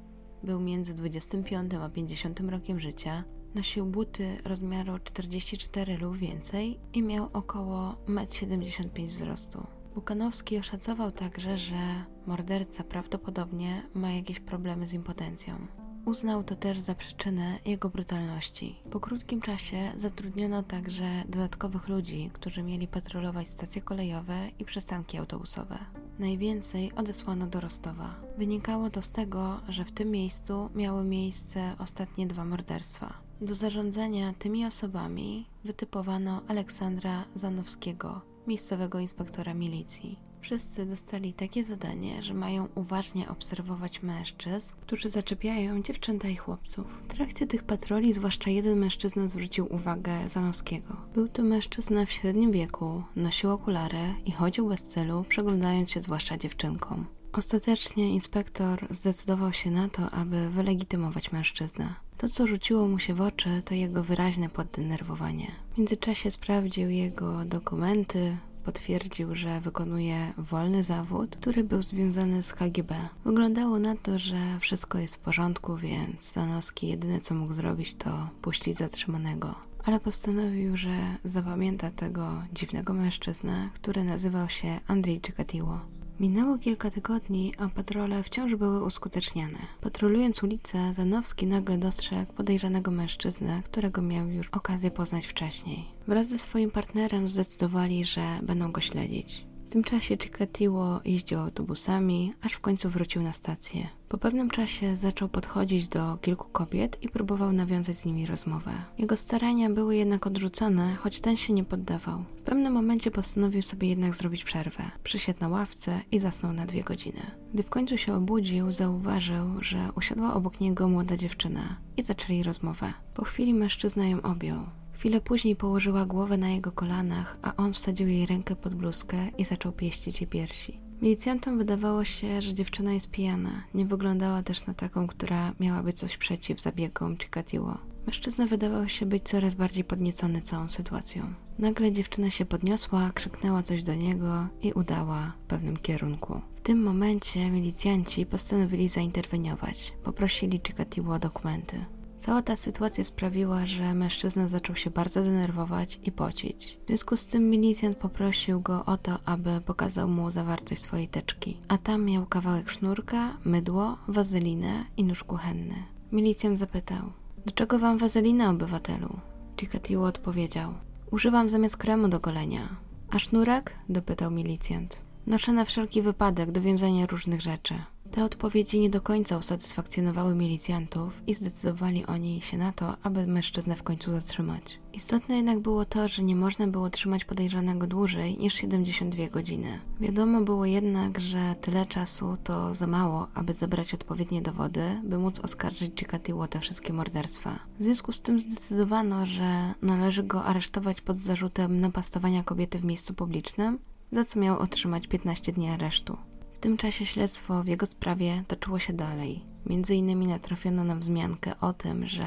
był między 25 a 50 rokiem życia, nosił buty rozmiaru 44 lub więcej i miał około 1,75 m wzrostu. Bukanowski oszacował także, że morderca prawdopodobnie ma jakieś problemy z impotencją. Uznał to też za przyczynę jego brutalności. Po krótkim czasie zatrudniono także dodatkowych ludzi, którzy mieli patrolować stacje kolejowe i przystanki autobusowe. Najwięcej odesłano do Rostowa. Wynikało to z tego, że w tym miejscu miały miejsce ostatnie dwa morderstwa. Do zarządzania tymi osobami wytypowano Aleksandra Zanowskiego, miejscowego inspektora milicji. Wszyscy dostali takie zadanie, że mają uważnie obserwować mężczyzn, którzy zaczepiają dziewczęta i chłopców. W trakcie tych patroli zwłaszcza jeden mężczyzna zwrócił uwagę Zanowskiego. Był to mężczyzna w średnim wieku, nosił okulary i chodził bez celu, przeglądając się zwłaszcza dziewczynkom. Ostatecznie inspektor zdecydował się na to, aby wylegitymować mężczyznę. To, co rzuciło mu się w oczy, to jego wyraźne poddenerwowanie. W międzyczasie sprawdził jego dokumenty, potwierdził, że wykonuje wolny zawód, który był związany z KGB. Wyglądało na to, że wszystko jest w porządku, więc Zanowski jedyne co mógł zrobić to puścić zatrzymanego. Ale postanowił, że zapamięta tego dziwnego mężczyznę, który nazywał się Andrzej Czekatiło. Minęło kilka tygodni, a patrole wciąż były uskuteczniane. Patrolując ulicę, Zanowski nagle dostrzegł podejrzanego mężczyznę, którego miał już okazję poznać wcześniej. Wraz ze swoim partnerem zdecydowali, że będą go śledzić tym czasie Chikatilo jeździł autobusami, aż w końcu wrócił na stację. Po pewnym czasie zaczął podchodzić do kilku kobiet i próbował nawiązać z nimi rozmowę. Jego starania były jednak odrzucone, choć ten się nie poddawał. W pewnym momencie postanowił sobie jednak zrobić przerwę. Przysiadł na ławce i zasnął na dwie godziny. Gdy w końcu się obudził, zauważył, że usiadła obok niego młoda dziewczyna i zaczęli rozmowę. Po chwili mężczyzna ją objął. Chwilę później położyła głowę na jego kolanach, a on wsadził jej rękę pod bluzkę i zaczął pieścić jej piersi. Milicjantom wydawało się, że dziewczyna jest pijana. Nie wyglądała też na taką, która miałaby coś przeciw zabiegom Chikatilo. Mężczyzna wydawał się być coraz bardziej podniecony całą sytuacją. Nagle dziewczyna się podniosła, krzyknęła coś do niego i udała w pewnym kierunku. W tym momencie milicjanci postanowili zainterweniować. Poprosili Chikatilo o dokumenty. Cała ta sytuacja sprawiła, że mężczyzna zaczął się bardzo denerwować i pocić. W związku z tym milicjant poprosił go o to, aby pokazał mu zawartość swojej teczki. A tam miał kawałek sznurka, mydło, wazelinę i nóż kuchenny. Milicjant zapytał, do czego wam wazelina, obywatelu? Chikatilo odpowiedział, używam zamiast kremu do golenia. A sznurek? dopytał milicjant. Noszę na wszelki wypadek do wiązania różnych rzeczy. Te odpowiedzi nie do końca usatysfakcjonowały milicjantów i zdecydowali oni się na to, aby mężczyznę w końcu zatrzymać. Istotne jednak było to, że nie można było trzymać podejrzanego dłużej niż 72 godziny. Wiadomo było jednak, że tyle czasu to za mało, aby zebrać odpowiednie dowody, by móc oskarżyć Chikatilo te wszystkie morderstwa. W związku z tym zdecydowano, że należy go aresztować pod zarzutem napastowania kobiety w miejscu publicznym, za co miał otrzymać 15 dni aresztu tym czasie śledztwo w jego sprawie toczyło się dalej. Między innymi natrafiono na wzmiankę o tym, że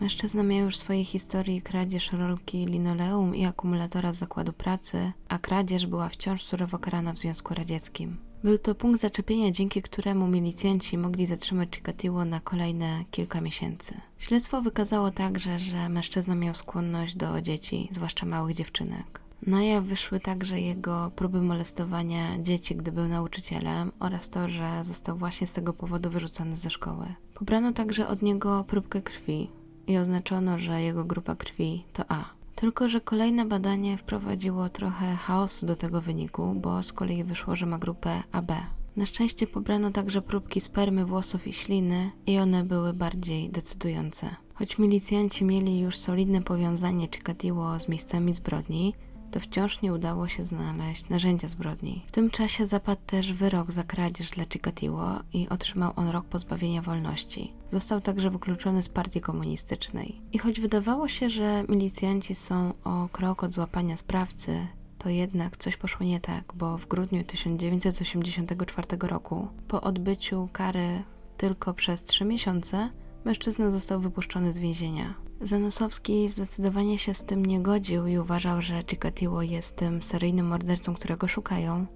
Mężczyzna miał już w swojej historii kradzież rolki linoleum i akumulatora z zakładu pracy, a kradzież była wciąż surowo karana w Związku Radzieckim. Był to punkt zaczepienia, dzięki któremu milicjanci mogli zatrzymać Chikatilo na kolejne kilka miesięcy. Śledztwo wykazało także, że mężczyzna miał skłonność do dzieci, zwłaszcza małych dziewczynek. Na jaw wyszły także jego próby molestowania dzieci, gdy był nauczycielem oraz to, że został właśnie z tego powodu wyrzucony ze szkoły. Pobrano także od niego próbkę krwi i oznaczono, że jego grupa krwi to A. Tylko, że kolejne badanie wprowadziło trochę chaosu do tego wyniku, bo z kolei wyszło, że ma grupę AB. Na szczęście pobrano także próbki spermy, włosów i śliny i one były bardziej decydujące. Choć milicjanci mieli już solidne powiązanie Chikatilo z miejscami zbrodni, to wciąż nie udało się znaleźć narzędzia zbrodni. W tym czasie zapadł też wyrok za kradzież dla Chikatilo i otrzymał on rok pozbawienia wolności. Został także wykluczony z partii komunistycznej. I choć wydawało się, że milicjanci są o krok od złapania sprawcy, to jednak coś poszło nie tak, bo w grudniu 1984 roku, po odbyciu kary tylko przez trzy miesiące, mężczyzna został wypuszczony z więzienia. Zanosowski zdecydowanie się z tym nie godził i uważał, że Chikatilo jest tym seryjnym mordercą, którego szukają,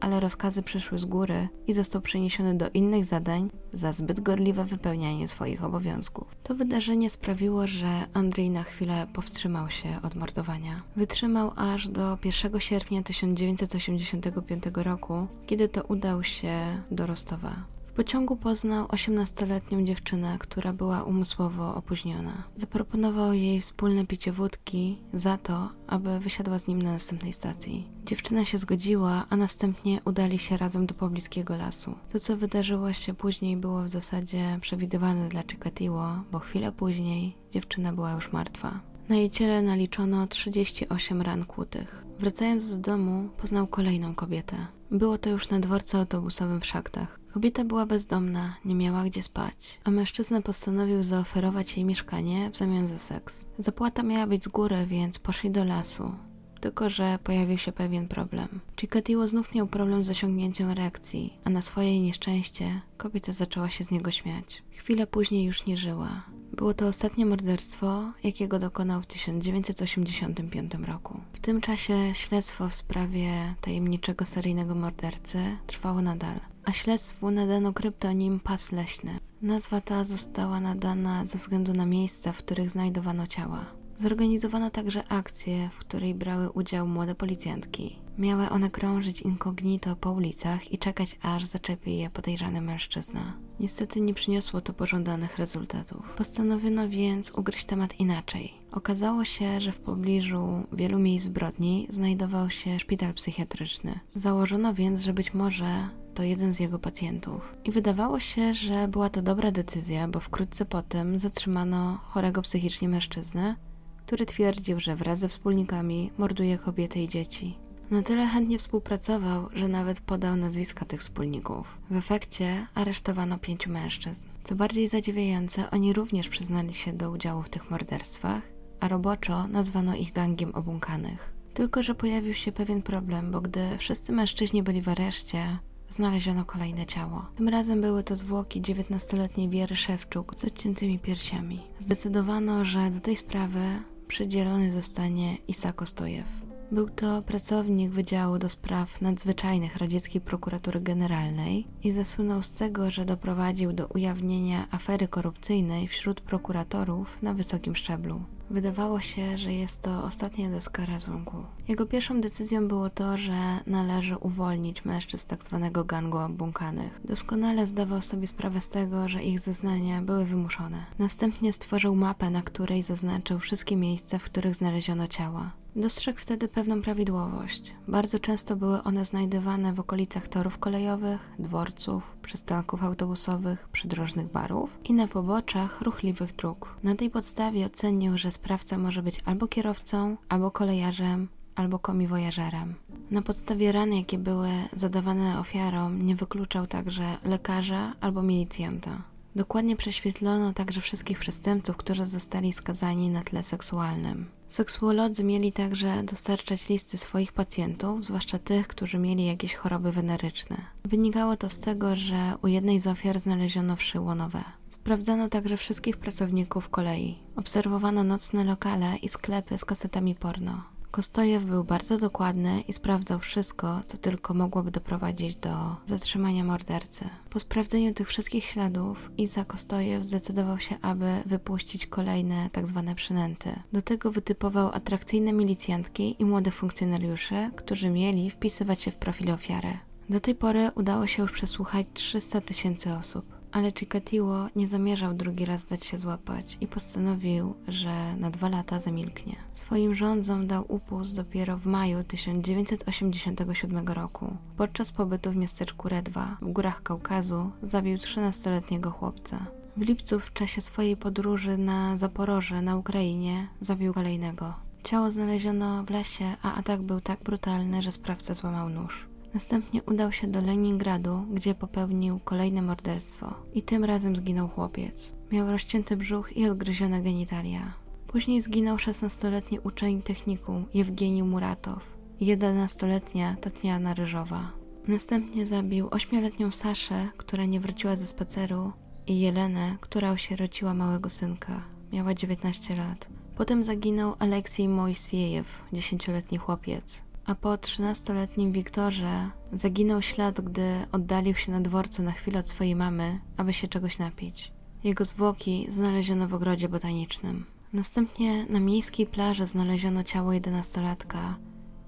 ale rozkazy przyszły z góry i został przeniesiony do innych zadań za zbyt gorliwe wypełnianie swoich obowiązków. To wydarzenie sprawiło, że Andrzej na chwilę powstrzymał się od mordowania. Wytrzymał aż do 1 sierpnia 1985 roku, kiedy to udał się do Rostowa pociągu poznał 18-letnią dziewczynę, która była umysłowo opóźniona. Zaproponował jej wspólne picie wódki za to, aby wysiadła z nim na następnej stacji. Dziewczyna się zgodziła, a następnie udali się razem do pobliskiego lasu. To, co wydarzyło się później, było w zasadzie przewidywane dla Chikatilo, bo chwilę później dziewczyna była już martwa. Na jej ciele naliczono 38 ran kłutych. Wracając do domu, poznał kolejną kobietę. Było to już na dworcu autobusowym w szaktach. Kobieta była bezdomna, nie miała gdzie spać, a mężczyzna postanowił zaoferować jej mieszkanie w zamian za seks. Zapłata miała być z góry, więc poszli do lasu. Tylko, że pojawił się pewien problem. Chikatilo znów miał problem z osiągnięciem reakcji, a na swoje nieszczęście kobieta zaczęła się z niego śmiać. Chwilę później już nie żyła. Było to ostatnie morderstwo, jakiego dokonał w 1985 roku. W tym czasie śledztwo w sprawie tajemniczego seryjnego mordercy trwało nadal, a śledztwu nadano kryptonim Pas Leśny. Nazwa ta została nadana ze względu na miejsca, w których znajdowano ciała. Zorganizowano także akcję, w której brały udział młode policjantki. Miały one krążyć incognito po ulicach i czekać, aż zaczepi je podejrzany mężczyzna. Niestety nie przyniosło to pożądanych rezultatów. Postanowiono więc ugryźć temat inaczej. Okazało się, że w pobliżu wielu miejsc zbrodni znajdował się szpital psychiatryczny. Założono więc, że być może to jeden z jego pacjentów. I wydawało się, że była to dobra decyzja, bo wkrótce potem zatrzymano chorego psychicznie mężczyznę, który twierdził, że wraz ze wspólnikami morduje kobiety i dzieci. Na tyle chętnie współpracował, że nawet podał nazwiska tych wspólników. W efekcie aresztowano pięciu mężczyzn. Co bardziej zadziwiające, oni również przyznali się do udziału w tych morderstwach, a roboczo nazwano ich gangiem obłąkanych. Tylko, że pojawił się pewien problem, bo gdy wszyscy mężczyźni byli w areszcie, znaleziono kolejne ciało. Tym razem były to zwłoki 19-letniej Wiery Szewczuk z odciętymi piersiami. Zdecydowano, że do tej sprawy przydzielony zostanie Isak Ostojew. Był to pracownik Wydziału do Spraw Nadzwyczajnych Radzieckiej Prokuratury Generalnej i zasłynął z tego, że doprowadził do ujawnienia afery korupcyjnej wśród prokuratorów na wysokim szczeblu. Wydawało się, że jest to ostatnia deska ratunku. Jego pierwszą decyzją było to, że należy uwolnić mężczyzn z tzw. Tak gangu obłąkanych. Doskonale zdawał sobie sprawę z tego, że ich zeznania były wymuszone. Następnie stworzył mapę, na której zaznaczył wszystkie miejsca, w których znaleziono ciała. Dostrzegł wtedy pewną prawidłowość. Bardzo często były one znajdowane w okolicach torów kolejowych, dworców, przystanków autobusowych, przydrożnych barów i na poboczach ruchliwych dróg. Na tej podstawie ocenił, że sprawca może być albo kierowcą, albo kolejarzem, albo komiwojażerem. Na podstawie ran, jakie były zadawane ofiarom, nie wykluczał także lekarza albo milicjanta. Dokładnie prześwietlono także wszystkich przestępców, którzy zostali skazani na tle seksualnym. Seksuolodzy mieli także dostarczać listy swoich pacjentów, zwłaszcza tych, którzy mieli jakieś choroby weneryczne. Wynikało to z tego, że u jednej z ofiar znaleziono wszy łonowe. Sprawdzano także wszystkich pracowników kolei. Obserwowano nocne lokale i sklepy z kasetami porno. Kostojew był bardzo dokładny i sprawdzał wszystko, co tylko mogłoby doprowadzić do zatrzymania mordercy. Po sprawdzeniu tych wszystkich śladów, Iza Kostojew zdecydował się, aby wypuścić kolejne tzw. Tak przynęty. Do tego wytypował atrakcyjne milicjantki i młode funkcjonariusze, którzy mieli wpisywać się w profil ofiary. Do tej pory udało się już przesłuchać 300 tysięcy osób ale Chikatilo nie zamierzał drugi raz dać się złapać i postanowił, że na dwa lata zamilknie. Swoim rządzom dał upust dopiero w maju 1987 roku. Podczas pobytu w miasteczku Redwa w górach Kaukazu zabił 13-letniego chłopca. W lipcu w czasie swojej podróży na Zaporoże na Ukrainie zabił kolejnego. Ciało znaleziono w lesie, a atak był tak brutalny, że sprawca złamał nóż. Następnie udał się do Leningradu, gdzie popełnił kolejne morderstwo. I tym razem zginął chłopiec. Miał rozcięty brzuch i odgryzione genitalia. Później zginął 16-letni uczeń technikum Jewgeni Muratow i 11-letnia Tatiana Ryżowa. Następnie zabił 8-letnią Saszę, która nie wróciła ze spaceru i Jelenę, która osierociła małego synka. Miała 19 lat. Potem zaginął Aleksiej Mojsiejew, 10-letni chłopiec a po 13-letnim Wiktorze zaginął ślad, gdy oddalił się na dworcu na chwilę od swojej mamy, aby się czegoś napić. Jego zwłoki znaleziono w ogrodzie botanicznym. Następnie na miejskiej plaży znaleziono ciało 11-latka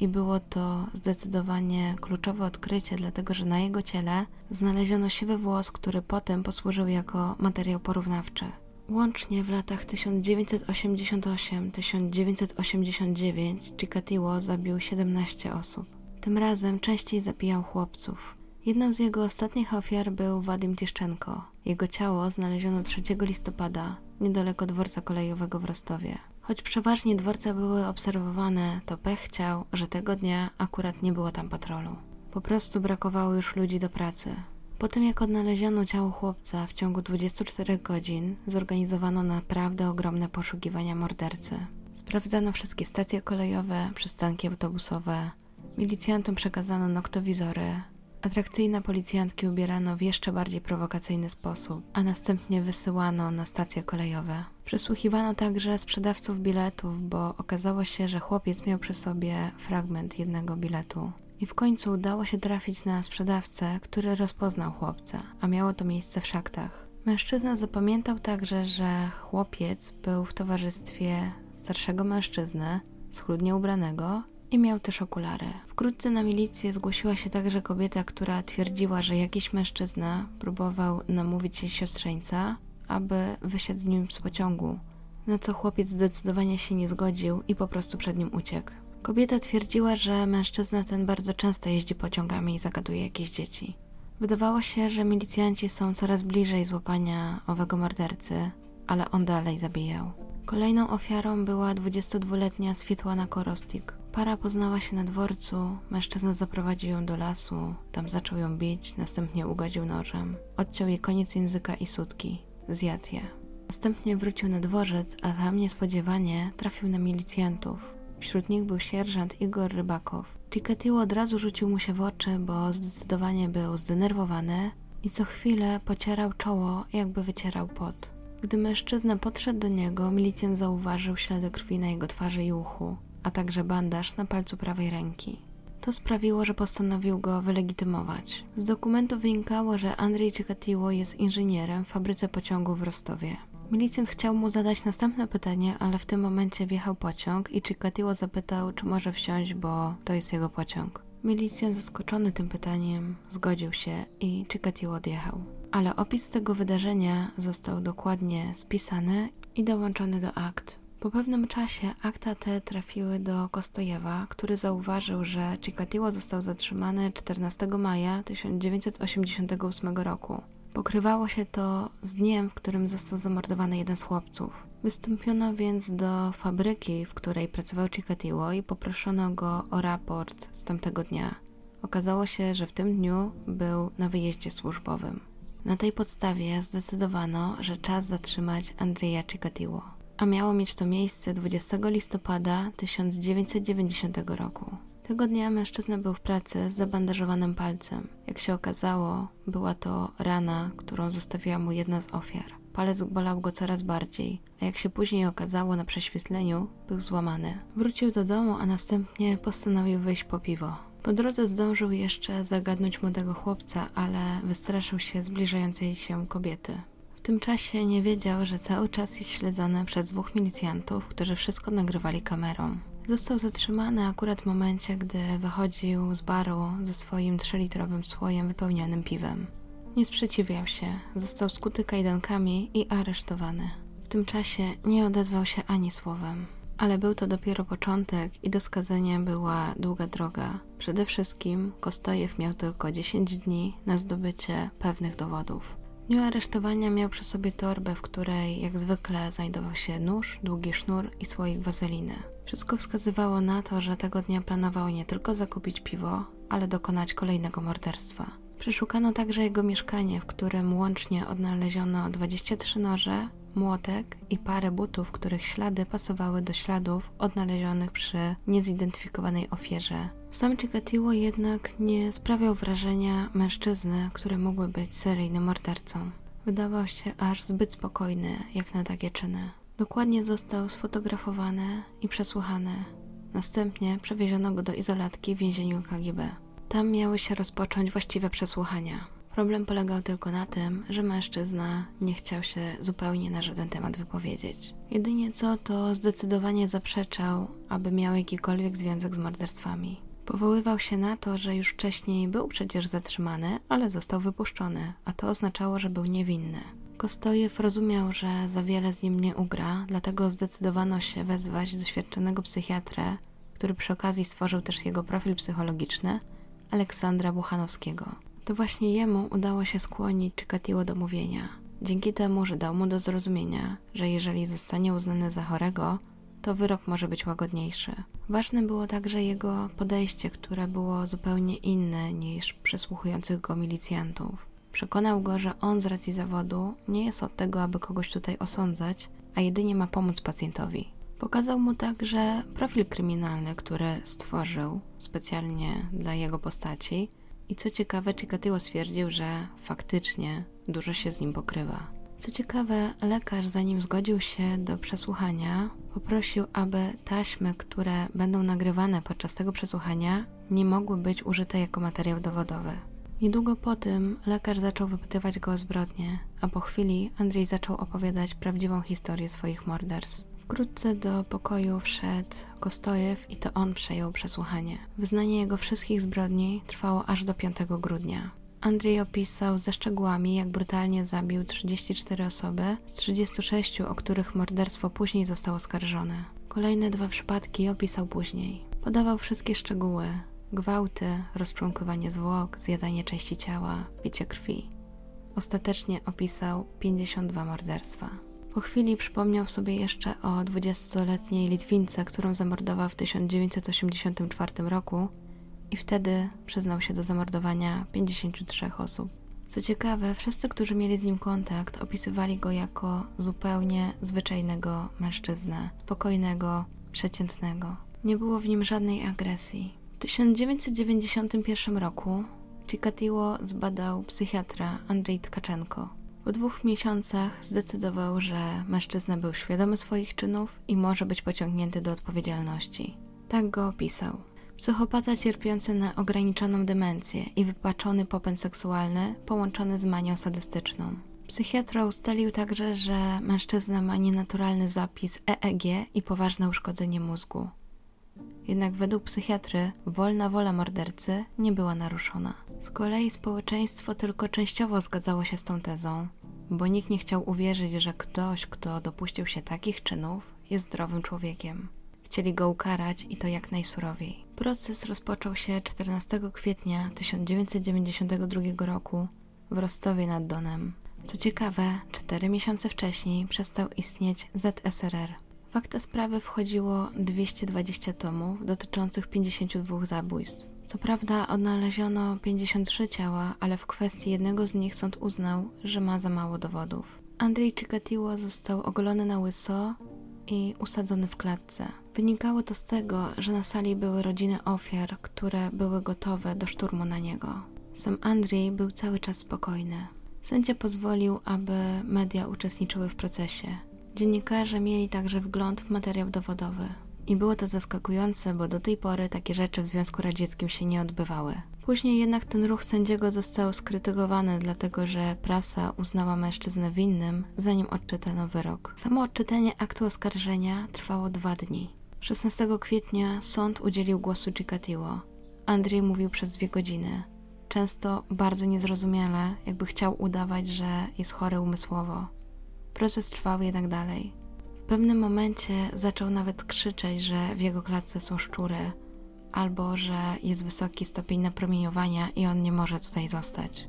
i było to zdecydowanie kluczowe odkrycie, dlatego że na jego ciele znaleziono siwy włos, który potem posłużył jako materiał porównawczy. Łącznie w latach 1988-1989 Chikatilo zabił 17 osób. Tym razem częściej zabijał chłopców. Jedną z jego ostatnich ofiar był Wadim Tieszczenko. Jego ciało znaleziono 3 listopada niedaleko dworca kolejowego w Rostowie. Choć przeważnie dworce były obserwowane, to pech chciał, że tego dnia akurat nie było tam patrolu. Po prostu brakowało już ludzi do pracy. Po tym jak odnaleziono ciało chłopca w ciągu 24 godzin, zorganizowano naprawdę ogromne poszukiwania mordercy. Sprawdzano wszystkie stacje kolejowe, przystanki autobusowe, milicjantom przekazano noktowizory, atrakcyjne policjantki ubierano w jeszcze bardziej prowokacyjny sposób, a następnie wysyłano na stacje kolejowe. Przesłuchiwano także sprzedawców biletów, bo okazało się, że chłopiec miał przy sobie fragment jednego biletu. I w końcu udało się trafić na sprzedawcę, który rozpoznał chłopca, a miało to miejsce w szaktach. Mężczyzna zapamiętał także, że chłopiec był w towarzystwie starszego mężczyzny, schludnie ubranego i miał też okulary. Wkrótce na milicję zgłosiła się także kobieta, która twierdziła, że jakiś mężczyzna próbował namówić jej siostrzeńca, aby wysiadł z nim z pociągu, na co chłopiec zdecydowanie się nie zgodził i po prostu przed nim uciekł. Kobieta twierdziła, że mężczyzna ten bardzo często jeździ pociągami i zagaduje jakieś dzieci. Wydawało się, że milicjanci są coraz bliżej złapania owego mordercy, ale on dalej zabijał. Kolejną ofiarą była 22-letnia Swietłana Korostik. Para poznała się na dworcu, mężczyzna zaprowadził ją do lasu, tam zaczął ją bić, następnie ugodził nożem. Odciął jej koniec języka i sutki. Zjadł je. Następnie wrócił na dworzec, a tam niespodziewanie trafił na milicjantów. Wśród nich był sierżant Igor Rybakow. Chikatilo od razu rzucił mu się w oczy, bo zdecydowanie był zdenerwowany i co chwilę pocierał czoło, jakby wycierał pot. Gdy mężczyzna podszedł do niego, milicjant zauważył ślady krwi na jego twarzy i uchu, a także bandaż na palcu prawej ręki. To sprawiło, że postanowił go wylegitymować. Z dokumentu wynikało, że Andrzej Chikatilo jest inżynierem w fabryce pociągów w Rostowie. Milicjant chciał mu zadać następne pytanie, ale w tym momencie wjechał pociąg i Chikatilo zapytał, czy może wsiąść, bo to jest jego pociąg. Milicjant zaskoczony tym pytaniem zgodził się i Chikatilo odjechał. Ale opis tego wydarzenia został dokładnie spisany i dołączony do akt. Po pewnym czasie akta te trafiły do Kostojewa, który zauważył, że Chikatilo został zatrzymany 14 maja 1988 roku. Pokrywało się to z dniem, w którym został zamordowany jeden z chłopców. Wystąpiono więc do fabryki, w której pracował Chikatilo i poproszono go o raport z tamtego dnia. Okazało się, że w tym dniu był na wyjeździe służbowym. Na tej podstawie zdecydowano, że czas zatrzymać Andrzeja Chikatilo, a miało mieć to miejsce 20 listopada 1990 roku. Tego dnia mężczyzna był w pracy z zabandażowanym palcem. Jak się okazało, była to rana, którą zostawiła mu jedna z ofiar. palec bolał go coraz bardziej, a jak się później okazało na prześwietleniu, był złamany. Wrócił do domu, a następnie postanowił wyjść po piwo. Po drodze zdążył jeszcze zagadnąć młodego chłopca, ale wystraszył się zbliżającej się kobiety. W tym czasie nie wiedział, że cały czas jest śledzony przez dwóch milicjantów, którzy wszystko nagrywali kamerą. Został zatrzymany akurat w momencie, gdy wychodził z baru ze swoim trzylitrowym słojem wypełnionym piwem. Nie sprzeciwiał się, został skuty kajdankami i aresztowany. W tym czasie nie odezwał się ani słowem. Ale był to dopiero początek i do skazania była długa droga. Przede wszystkim Kostojew miał tylko 10 dni na zdobycie pewnych dowodów. W dniu aresztowania miał przy sobie torbę, w której jak zwykle znajdował się nóż, długi sznur i słoik wazeliny. Wszystko wskazywało na to, że tego dnia planował nie tylko zakupić piwo, ale dokonać kolejnego morderstwa. Przeszukano także jego mieszkanie, w którym łącznie odnaleziono 23 noże, młotek i parę butów, których ślady pasowały do śladów odnalezionych przy niezidentyfikowanej ofierze. Sam Chikatiło jednak nie sprawiał wrażenia mężczyzny, który mógłby być seryjnym mordercą. Wydawał się aż zbyt spokojny, jak na takie czyny. Dokładnie został sfotografowany i przesłuchany. Następnie przewieziono go do izolatki w więzieniu KGB. Tam miały się rozpocząć właściwe przesłuchania. Problem polegał tylko na tym, że mężczyzna nie chciał się zupełnie na żaden temat wypowiedzieć. Jedynie co to zdecydowanie zaprzeczał, aby miał jakikolwiek związek z morderstwami. Powoływał się na to, że już wcześniej był przecież zatrzymany, ale został wypuszczony, a to oznaczało, że był niewinny. Kostojew rozumiał, że za wiele z nim nie ugra, dlatego zdecydowano się wezwać doświadczonego psychiatrę, który przy okazji stworzył też jego profil psychologiczny, Aleksandra Buchanowskiego. To właśnie jemu udało się skłonić Czykatiło do mówienia. Dzięki temu, że dał mu do zrozumienia, że jeżeli zostanie uznany za chorego, to wyrok może być łagodniejszy. Ważne było także jego podejście, które było zupełnie inne niż przesłuchujących go milicjantów. Przekonał go, że on z racji zawodu nie jest od tego, aby kogoś tutaj osądzać, a jedynie ma pomóc pacjentowi. Pokazał mu także profil kryminalny, który stworzył specjalnie dla jego postaci. I co ciekawe, Chikatilo stwierdził, że faktycznie dużo się z nim pokrywa. Co ciekawe, lekarz, zanim zgodził się do przesłuchania, poprosił, aby taśmy, które będą nagrywane podczas tego przesłuchania, nie mogły być użyte jako materiał dowodowy. Niedługo po tym lekarz zaczął wypytywać go o zbrodnie, a po chwili Andrzej zaczął opowiadać prawdziwą historię swoich morderstw. Wkrótce do pokoju wszedł Kostojew i to on przejął przesłuchanie. Wyznanie jego wszystkich zbrodni trwało aż do 5 grudnia. Andrzej opisał ze szczegółami, jak brutalnie zabił 34 osoby z 36, o których morderstwo później zostało oskarżone. Kolejne dwa przypadki opisał później. Podawał wszystkie szczegóły: gwałty, rozczłonkowanie zwłok, zjadanie części ciała, picie krwi. Ostatecznie opisał 52 morderstwa. Po chwili przypomniał sobie jeszcze o 20-letniej Litwince, którą zamordował w 1984 roku i wtedy przyznał się do zamordowania 53 osób. Co ciekawe, wszyscy, którzy mieli z nim kontakt, opisywali go jako zupełnie zwyczajnego mężczyznę, spokojnego, przeciętnego. Nie było w nim żadnej agresji. W 1991 roku Chikatilo zbadał psychiatra Andrzej Tkaczenko. Po dwóch miesiącach zdecydował, że mężczyzna był świadomy swoich czynów i może być pociągnięty do odpowiedzialności. Tak go opisał. Psychopata cierpiący na ograniczoną demencję i wypaczony popęd seksualny połączony z manią sadystyczną. Psychiatra ustalił także, że mężczyzna ma nienaturalny zapis EEG i poważne uszkodzenie mózgu. Jednak według psychiatry wolna wola mordercy nie była naruszona. Z kolei społeczeństwo tylko częściowo zgadzało się z tą tezą, bo nikt nie chciał uwierzyć, że ktoś, kto dopuścił się takich czynów, jest zdrowym człowiekiem. Chcieli go ukarać i to jak najsurowiej. Proces rozpoczął się 14 kwietnia 1992 roku w Rostowie nad Donem. Co ciekawe, cztery miesiące wcześniej przestał istnieć ZSRR. W akta sprawy wchodziło 220 tomów dotyczących 52 zabójstw. Co prawda odnaleziono 53 ciała, ale w kwestii jednego z nich sąd uznał, że ma za mało dowodów. Andrzej Chikatiło został ogolony na łyso i usadzony w klatce. Wynikało to z tego, że na sali były rodziny ofiar, które były gotowe do szturmu na niego. Sam Andrzej był cały czas spokojny. Sędzia pozwolił, aby media uczestniczyły w procesie. Dziennikarze mieli także wgląd w materiał dowodowy. I było to zaskakujące, bo do tej pory takie rzeczy w Związku Radzieckim się nie odbywały. Później jednak ten ruch sędziego został skrytykowany, dlatego że prasa uznała mężczyznę winnym, zanim odczytano wyrok. Samo odczytanie aktu oskarżenia trwało dwa dni. 16 kwietnia sąd udzielił głosu Chikatilo. Andrzej mówił przez dwie godziny. Często bardzo niezrozumiale, jakby chciał udawać, że jest chory umysłowo. Proces trwał jednak dalej. W pewnym momencie zaczął nawet krzyczeć, że w jego klatce są szczury, albo że jest wysoki stopień napromieniowania i on nie może tutaj zostać.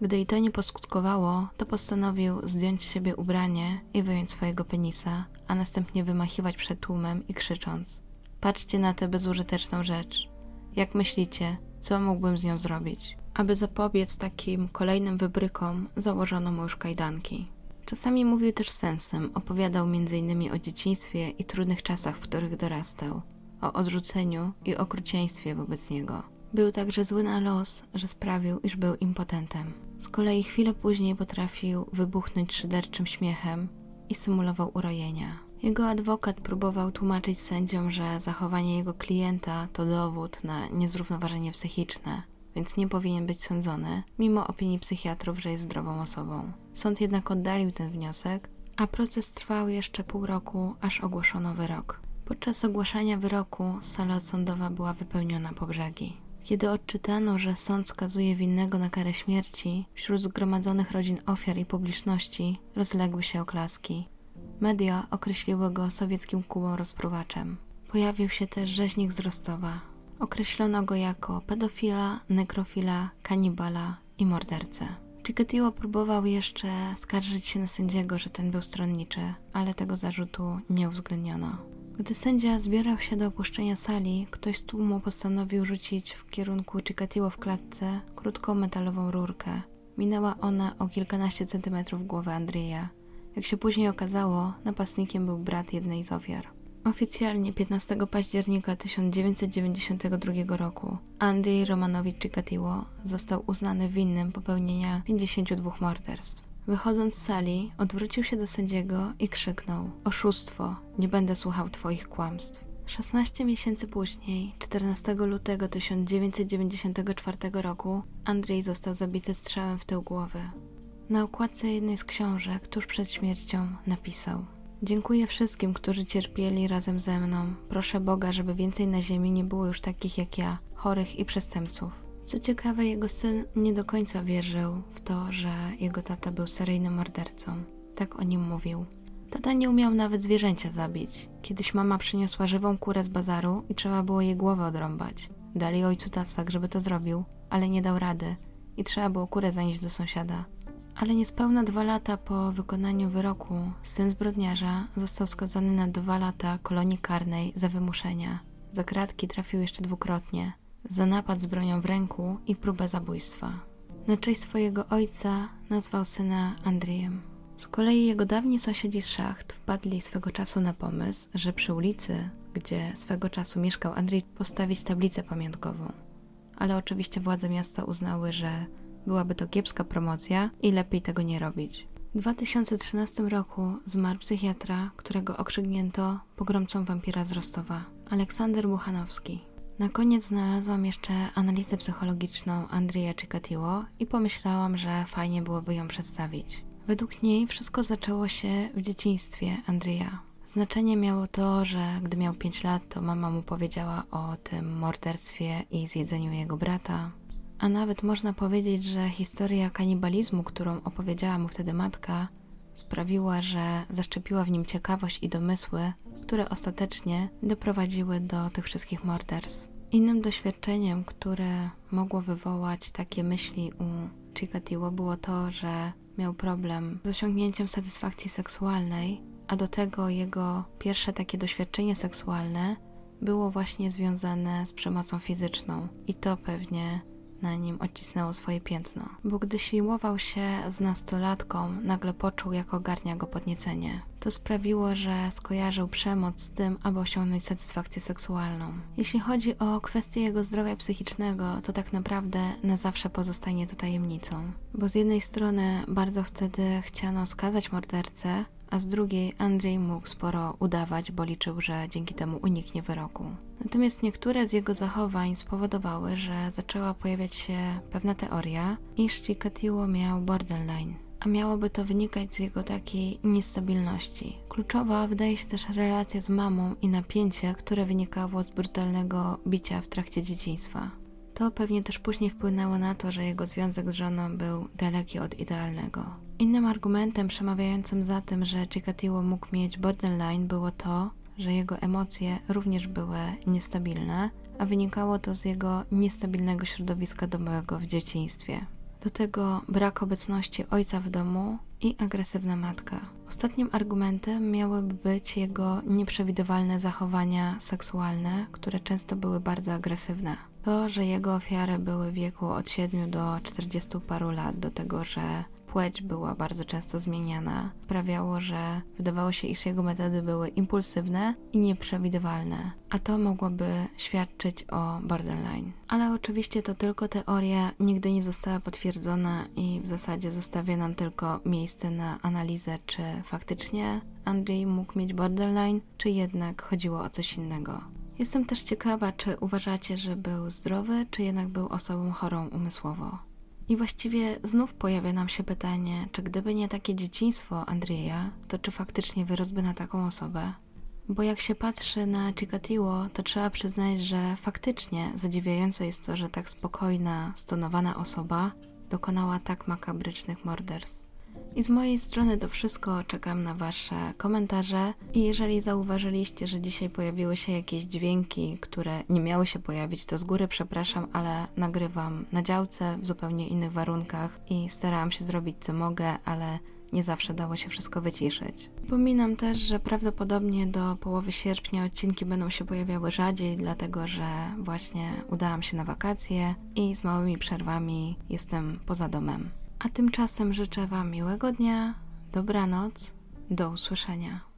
Gdy i to nie poskutkowało, to postanowił zdjąć z siebie ubranie i wyjąć swojego penisa, a następnie wymachiwać przed tłumem i krzycząc: Patrzcie na tę bezużyteczną rzecz. Jak myślicie, co mógłbym z nią zrobić? Aby zapobiec takim kolejnym wybrykom, założono mu już kajdanki. Czasami mówił też sensem, opowiadał m.in. o dzieciństwie i trudnych czasach, w których dorastał, o odrzuceniu i okrucieństwie wobec niego. Był także zły na los, że sprawił, iż był impotentem. Z kolei chwilę później potrafił wybuchnąć szyderczym śmiechem i symulował urojenia. Jego adwokat próbował tłumaczyć sędziom, że zachowanie jego klienta to dowód na niezrównoważenie psychiczne, więc nie powinien być sądzony, mimo opinii psychiatrów, że jest zdrową osobą. Sąd jednak oddalił ten wniosek, a proces trwał jeszcze pół roku, aż ogłoszono wyrok. Podczas ogłaszania wyroku sala sądowa była wypełniona po brzegi. Kiedy odczytano, że sąd skazuje winnego na karę śmierci, wśród zgromadzonych rodzin ofiar i publiczności rozległy się oklaski. Media określiły go sowieckim Kubą rozpruwaczem. Pojawił się też rzeźnik z Rostowa. Określono go jako pedofila, nekrofila, kanibala i mordercę. Chikatilo próbował jeszcze skarżyć się na sędziego, że ten był stronniczy, ale tego zarzutu nie uwzględniono. Gdy sędzia zbierał się do opuszczenia sali, ktoś z tłumu postanowił rzucić w kierunku Chikatilo w klatce krótką metalową rurkę. Minęła ona o kilkanaście centymetrów głowę Andrzeja. Jak się później okazało, napastnikiem był brat jednej z ofiar. Oficjalnie 15 października 1992 roku Andrzej Romanowicz Chikatilo został uznany winnym popełnienia 52 morderstw. Wychodząc z sali, odwrócił się do sędziego i krzyknął: Oszustwo, nie będę słuchał twoich kłamstw. 16 miesięcy później, 14 lutego 1994 roku, Andrzej został zabity strzałem w tył głowy. Na okładce jednej z książek, tuż przed śmiercią, napisał: Dziękuję wszystkim, którzy cierpieli razem ze mną. Proszę Boga, żeby więcej na ziemi nie było już takich jak ja, chorych i przestępców. Co ciekawe, jego syn nie do końca wierzył w to, że jego tata był seryjnym mordercą. Tak o nim mówił. Tata nie umiał nawet zwierzęcia zabić. Kiedyś mama przyniosła żywą kurę z bazaru i trzeba było jej głowę odrąbać. Dali ojcu tasak, żeby to zrobił, ale nie dał rady i trzeba było kurę zanieść do sąsiada. Ale niespełna dwa lata po wykonaniu wyroku syn zbrodniarza został skazany na dwa lata kolonii karnej za wymuszenia. Za kratki trafił jeszcze dwukrotnie, za napad z bronią w ręku i próbę zabójstwa. Na cześć swojego ojca nazwał syna Andrzejem. Z kolei jego dawni sąsiedzi z szacht wpadli swego czasu na pomysł, że przy ulicy, gdzie swego czasu mieszkał Andrzej, postawić tablicę pamiątkową. Ale oczywiście władze miasta uznały, że byłaby to kiepska promocja i lepiej tego nie robić. W 2013 roku zmarł psychiatra, którego okrzygnięto pogromcą wampira z Rostowa, Aleksander Buchanowski. Na koniec znalazłam jeszcze analizę psychologiczną Andrzeja Chikatilo i pomyślałam, że fajnie byłoby ją przedstawić. Według niej wszystko zaczęło się w dzieciństwie Andrzeja. Znaczenie miało to, że gdy miał 5 lat, to mama mu powiedziała o tym morderstwie i zjedzeniu jego brata. A nawet można powiedzieć, że historia kanibalizmu, którą opowiedziała mu wtedy matka, sprawiła, że zaszczepiła w nim ciekawość i domysły, które ostatecznie doprowadziły do tych wszystkich morderstw. Innym doświadczeniem, które mogło wywołać takie myśli u Chikatilo było to, że miał problem z osiągnięciem satysfakcji seksualnej, a do tego jego pierwsze takie doświadczenie seksualne było właśnie związane z przemocą fizyczną i to pewnie na nim odcisnęło swoje piętno. Bo gdy siłował się z nastolatką, nagle poczuł, jak ogarnia go podniecenie. To sprawiło, że skojarzył przemoc z tym, aby osiągnąć satysfakcję seksualną. Jeśli chodzi o kwestię jego zdrowia psychicznego, to tak naprawdę na zawsze pozostanie to tajemnicą. Bo z jednej strony bardzo wtedy chciano skazać mordercę, a z drugiej Andrzej mógł sporo udawać, bo liczył, że dzięki temu uniknie wyroku. Natomiast niektóre z jego zachowań spowodowały, że zaczęła pojawiać się pewna teoria, iż Chikatilo miał borderline, a miałoby to wynikać z jego takiej niestabilności. Kluczowa wydaje się też relacja z mamą i napięcie, które wynikało z brutalnego bicia w trakcie dzieciństwa. To pewnie też później wpłynęło na to, że jego związek z żoną był daleki od idealnego. Innym argumentem przemawiającym za tym, że Chikatilo mógł mieć borderline było to, że jego emocje również były niestabilne, a wynikało to z jego niestabilnego środowiska domowego w dzieciństwie. Do tego brak obecności ojca w domu i agresywna matka. Ostatnim argumentem miałyby być jego nieprzewidywalne zachowania seksualne, które często były bardzo agresywne. To, że jego ofiary były w wieku od 7 do 40 paru lat, do tego, że płeć była bardzo często zmieniana, sprawiało, że wydawało się, iż jego metody były impulsywne i nieprzewidywalne, a to mogłoby świadczyć o borderline. Ale oczywiście to tylko teoria, nigdy nie została potwierdzona i w zasadzie zostawia nam tylko miejsce na analizę, czy faktycznie Andrzej mógł mieć borderline, czy jednak chodziło o coś innego. Jestem też ciekawa, czy uważacie, że był zdrowy, czy jednak był osobą chorą umysłowo. I właściwie znów pojawia nam się pytanie, czy gdyby nie takie dzieciństwo Andrzeja, to czy faktycznie wyrosłby na taką osobę? Bo jak się patrzy na Chikatilo, to trzeba przyznać, że faktycznie zadziwiające jest to, że tak spokojna, stonowana osoba dokonała tak makabrycznych morderstw. I z mojej strony to wszystko. Czekam na Wasze komentarze. I jeżeli zauważyliście, że dzisiaj pojawiły się jakieś dźwięki, które nie miały się pojawić, to z góry przepraszam, ale nagrywam na działce w zupełnie innych warunkach i starałam się zrobić co mogę, ale nie zawsze dało się wszystko wyciszyć. Przypominam też, że prawdopodobnie do połowy sierpnia odcinki będą się pojawiały rzadziej, dlatego że właśnie udałam się na wakacje i z małymi przerwami jestem poza domem. A tymczasem życzę Wam miłego dnia, dobranoc, do usłyszenia.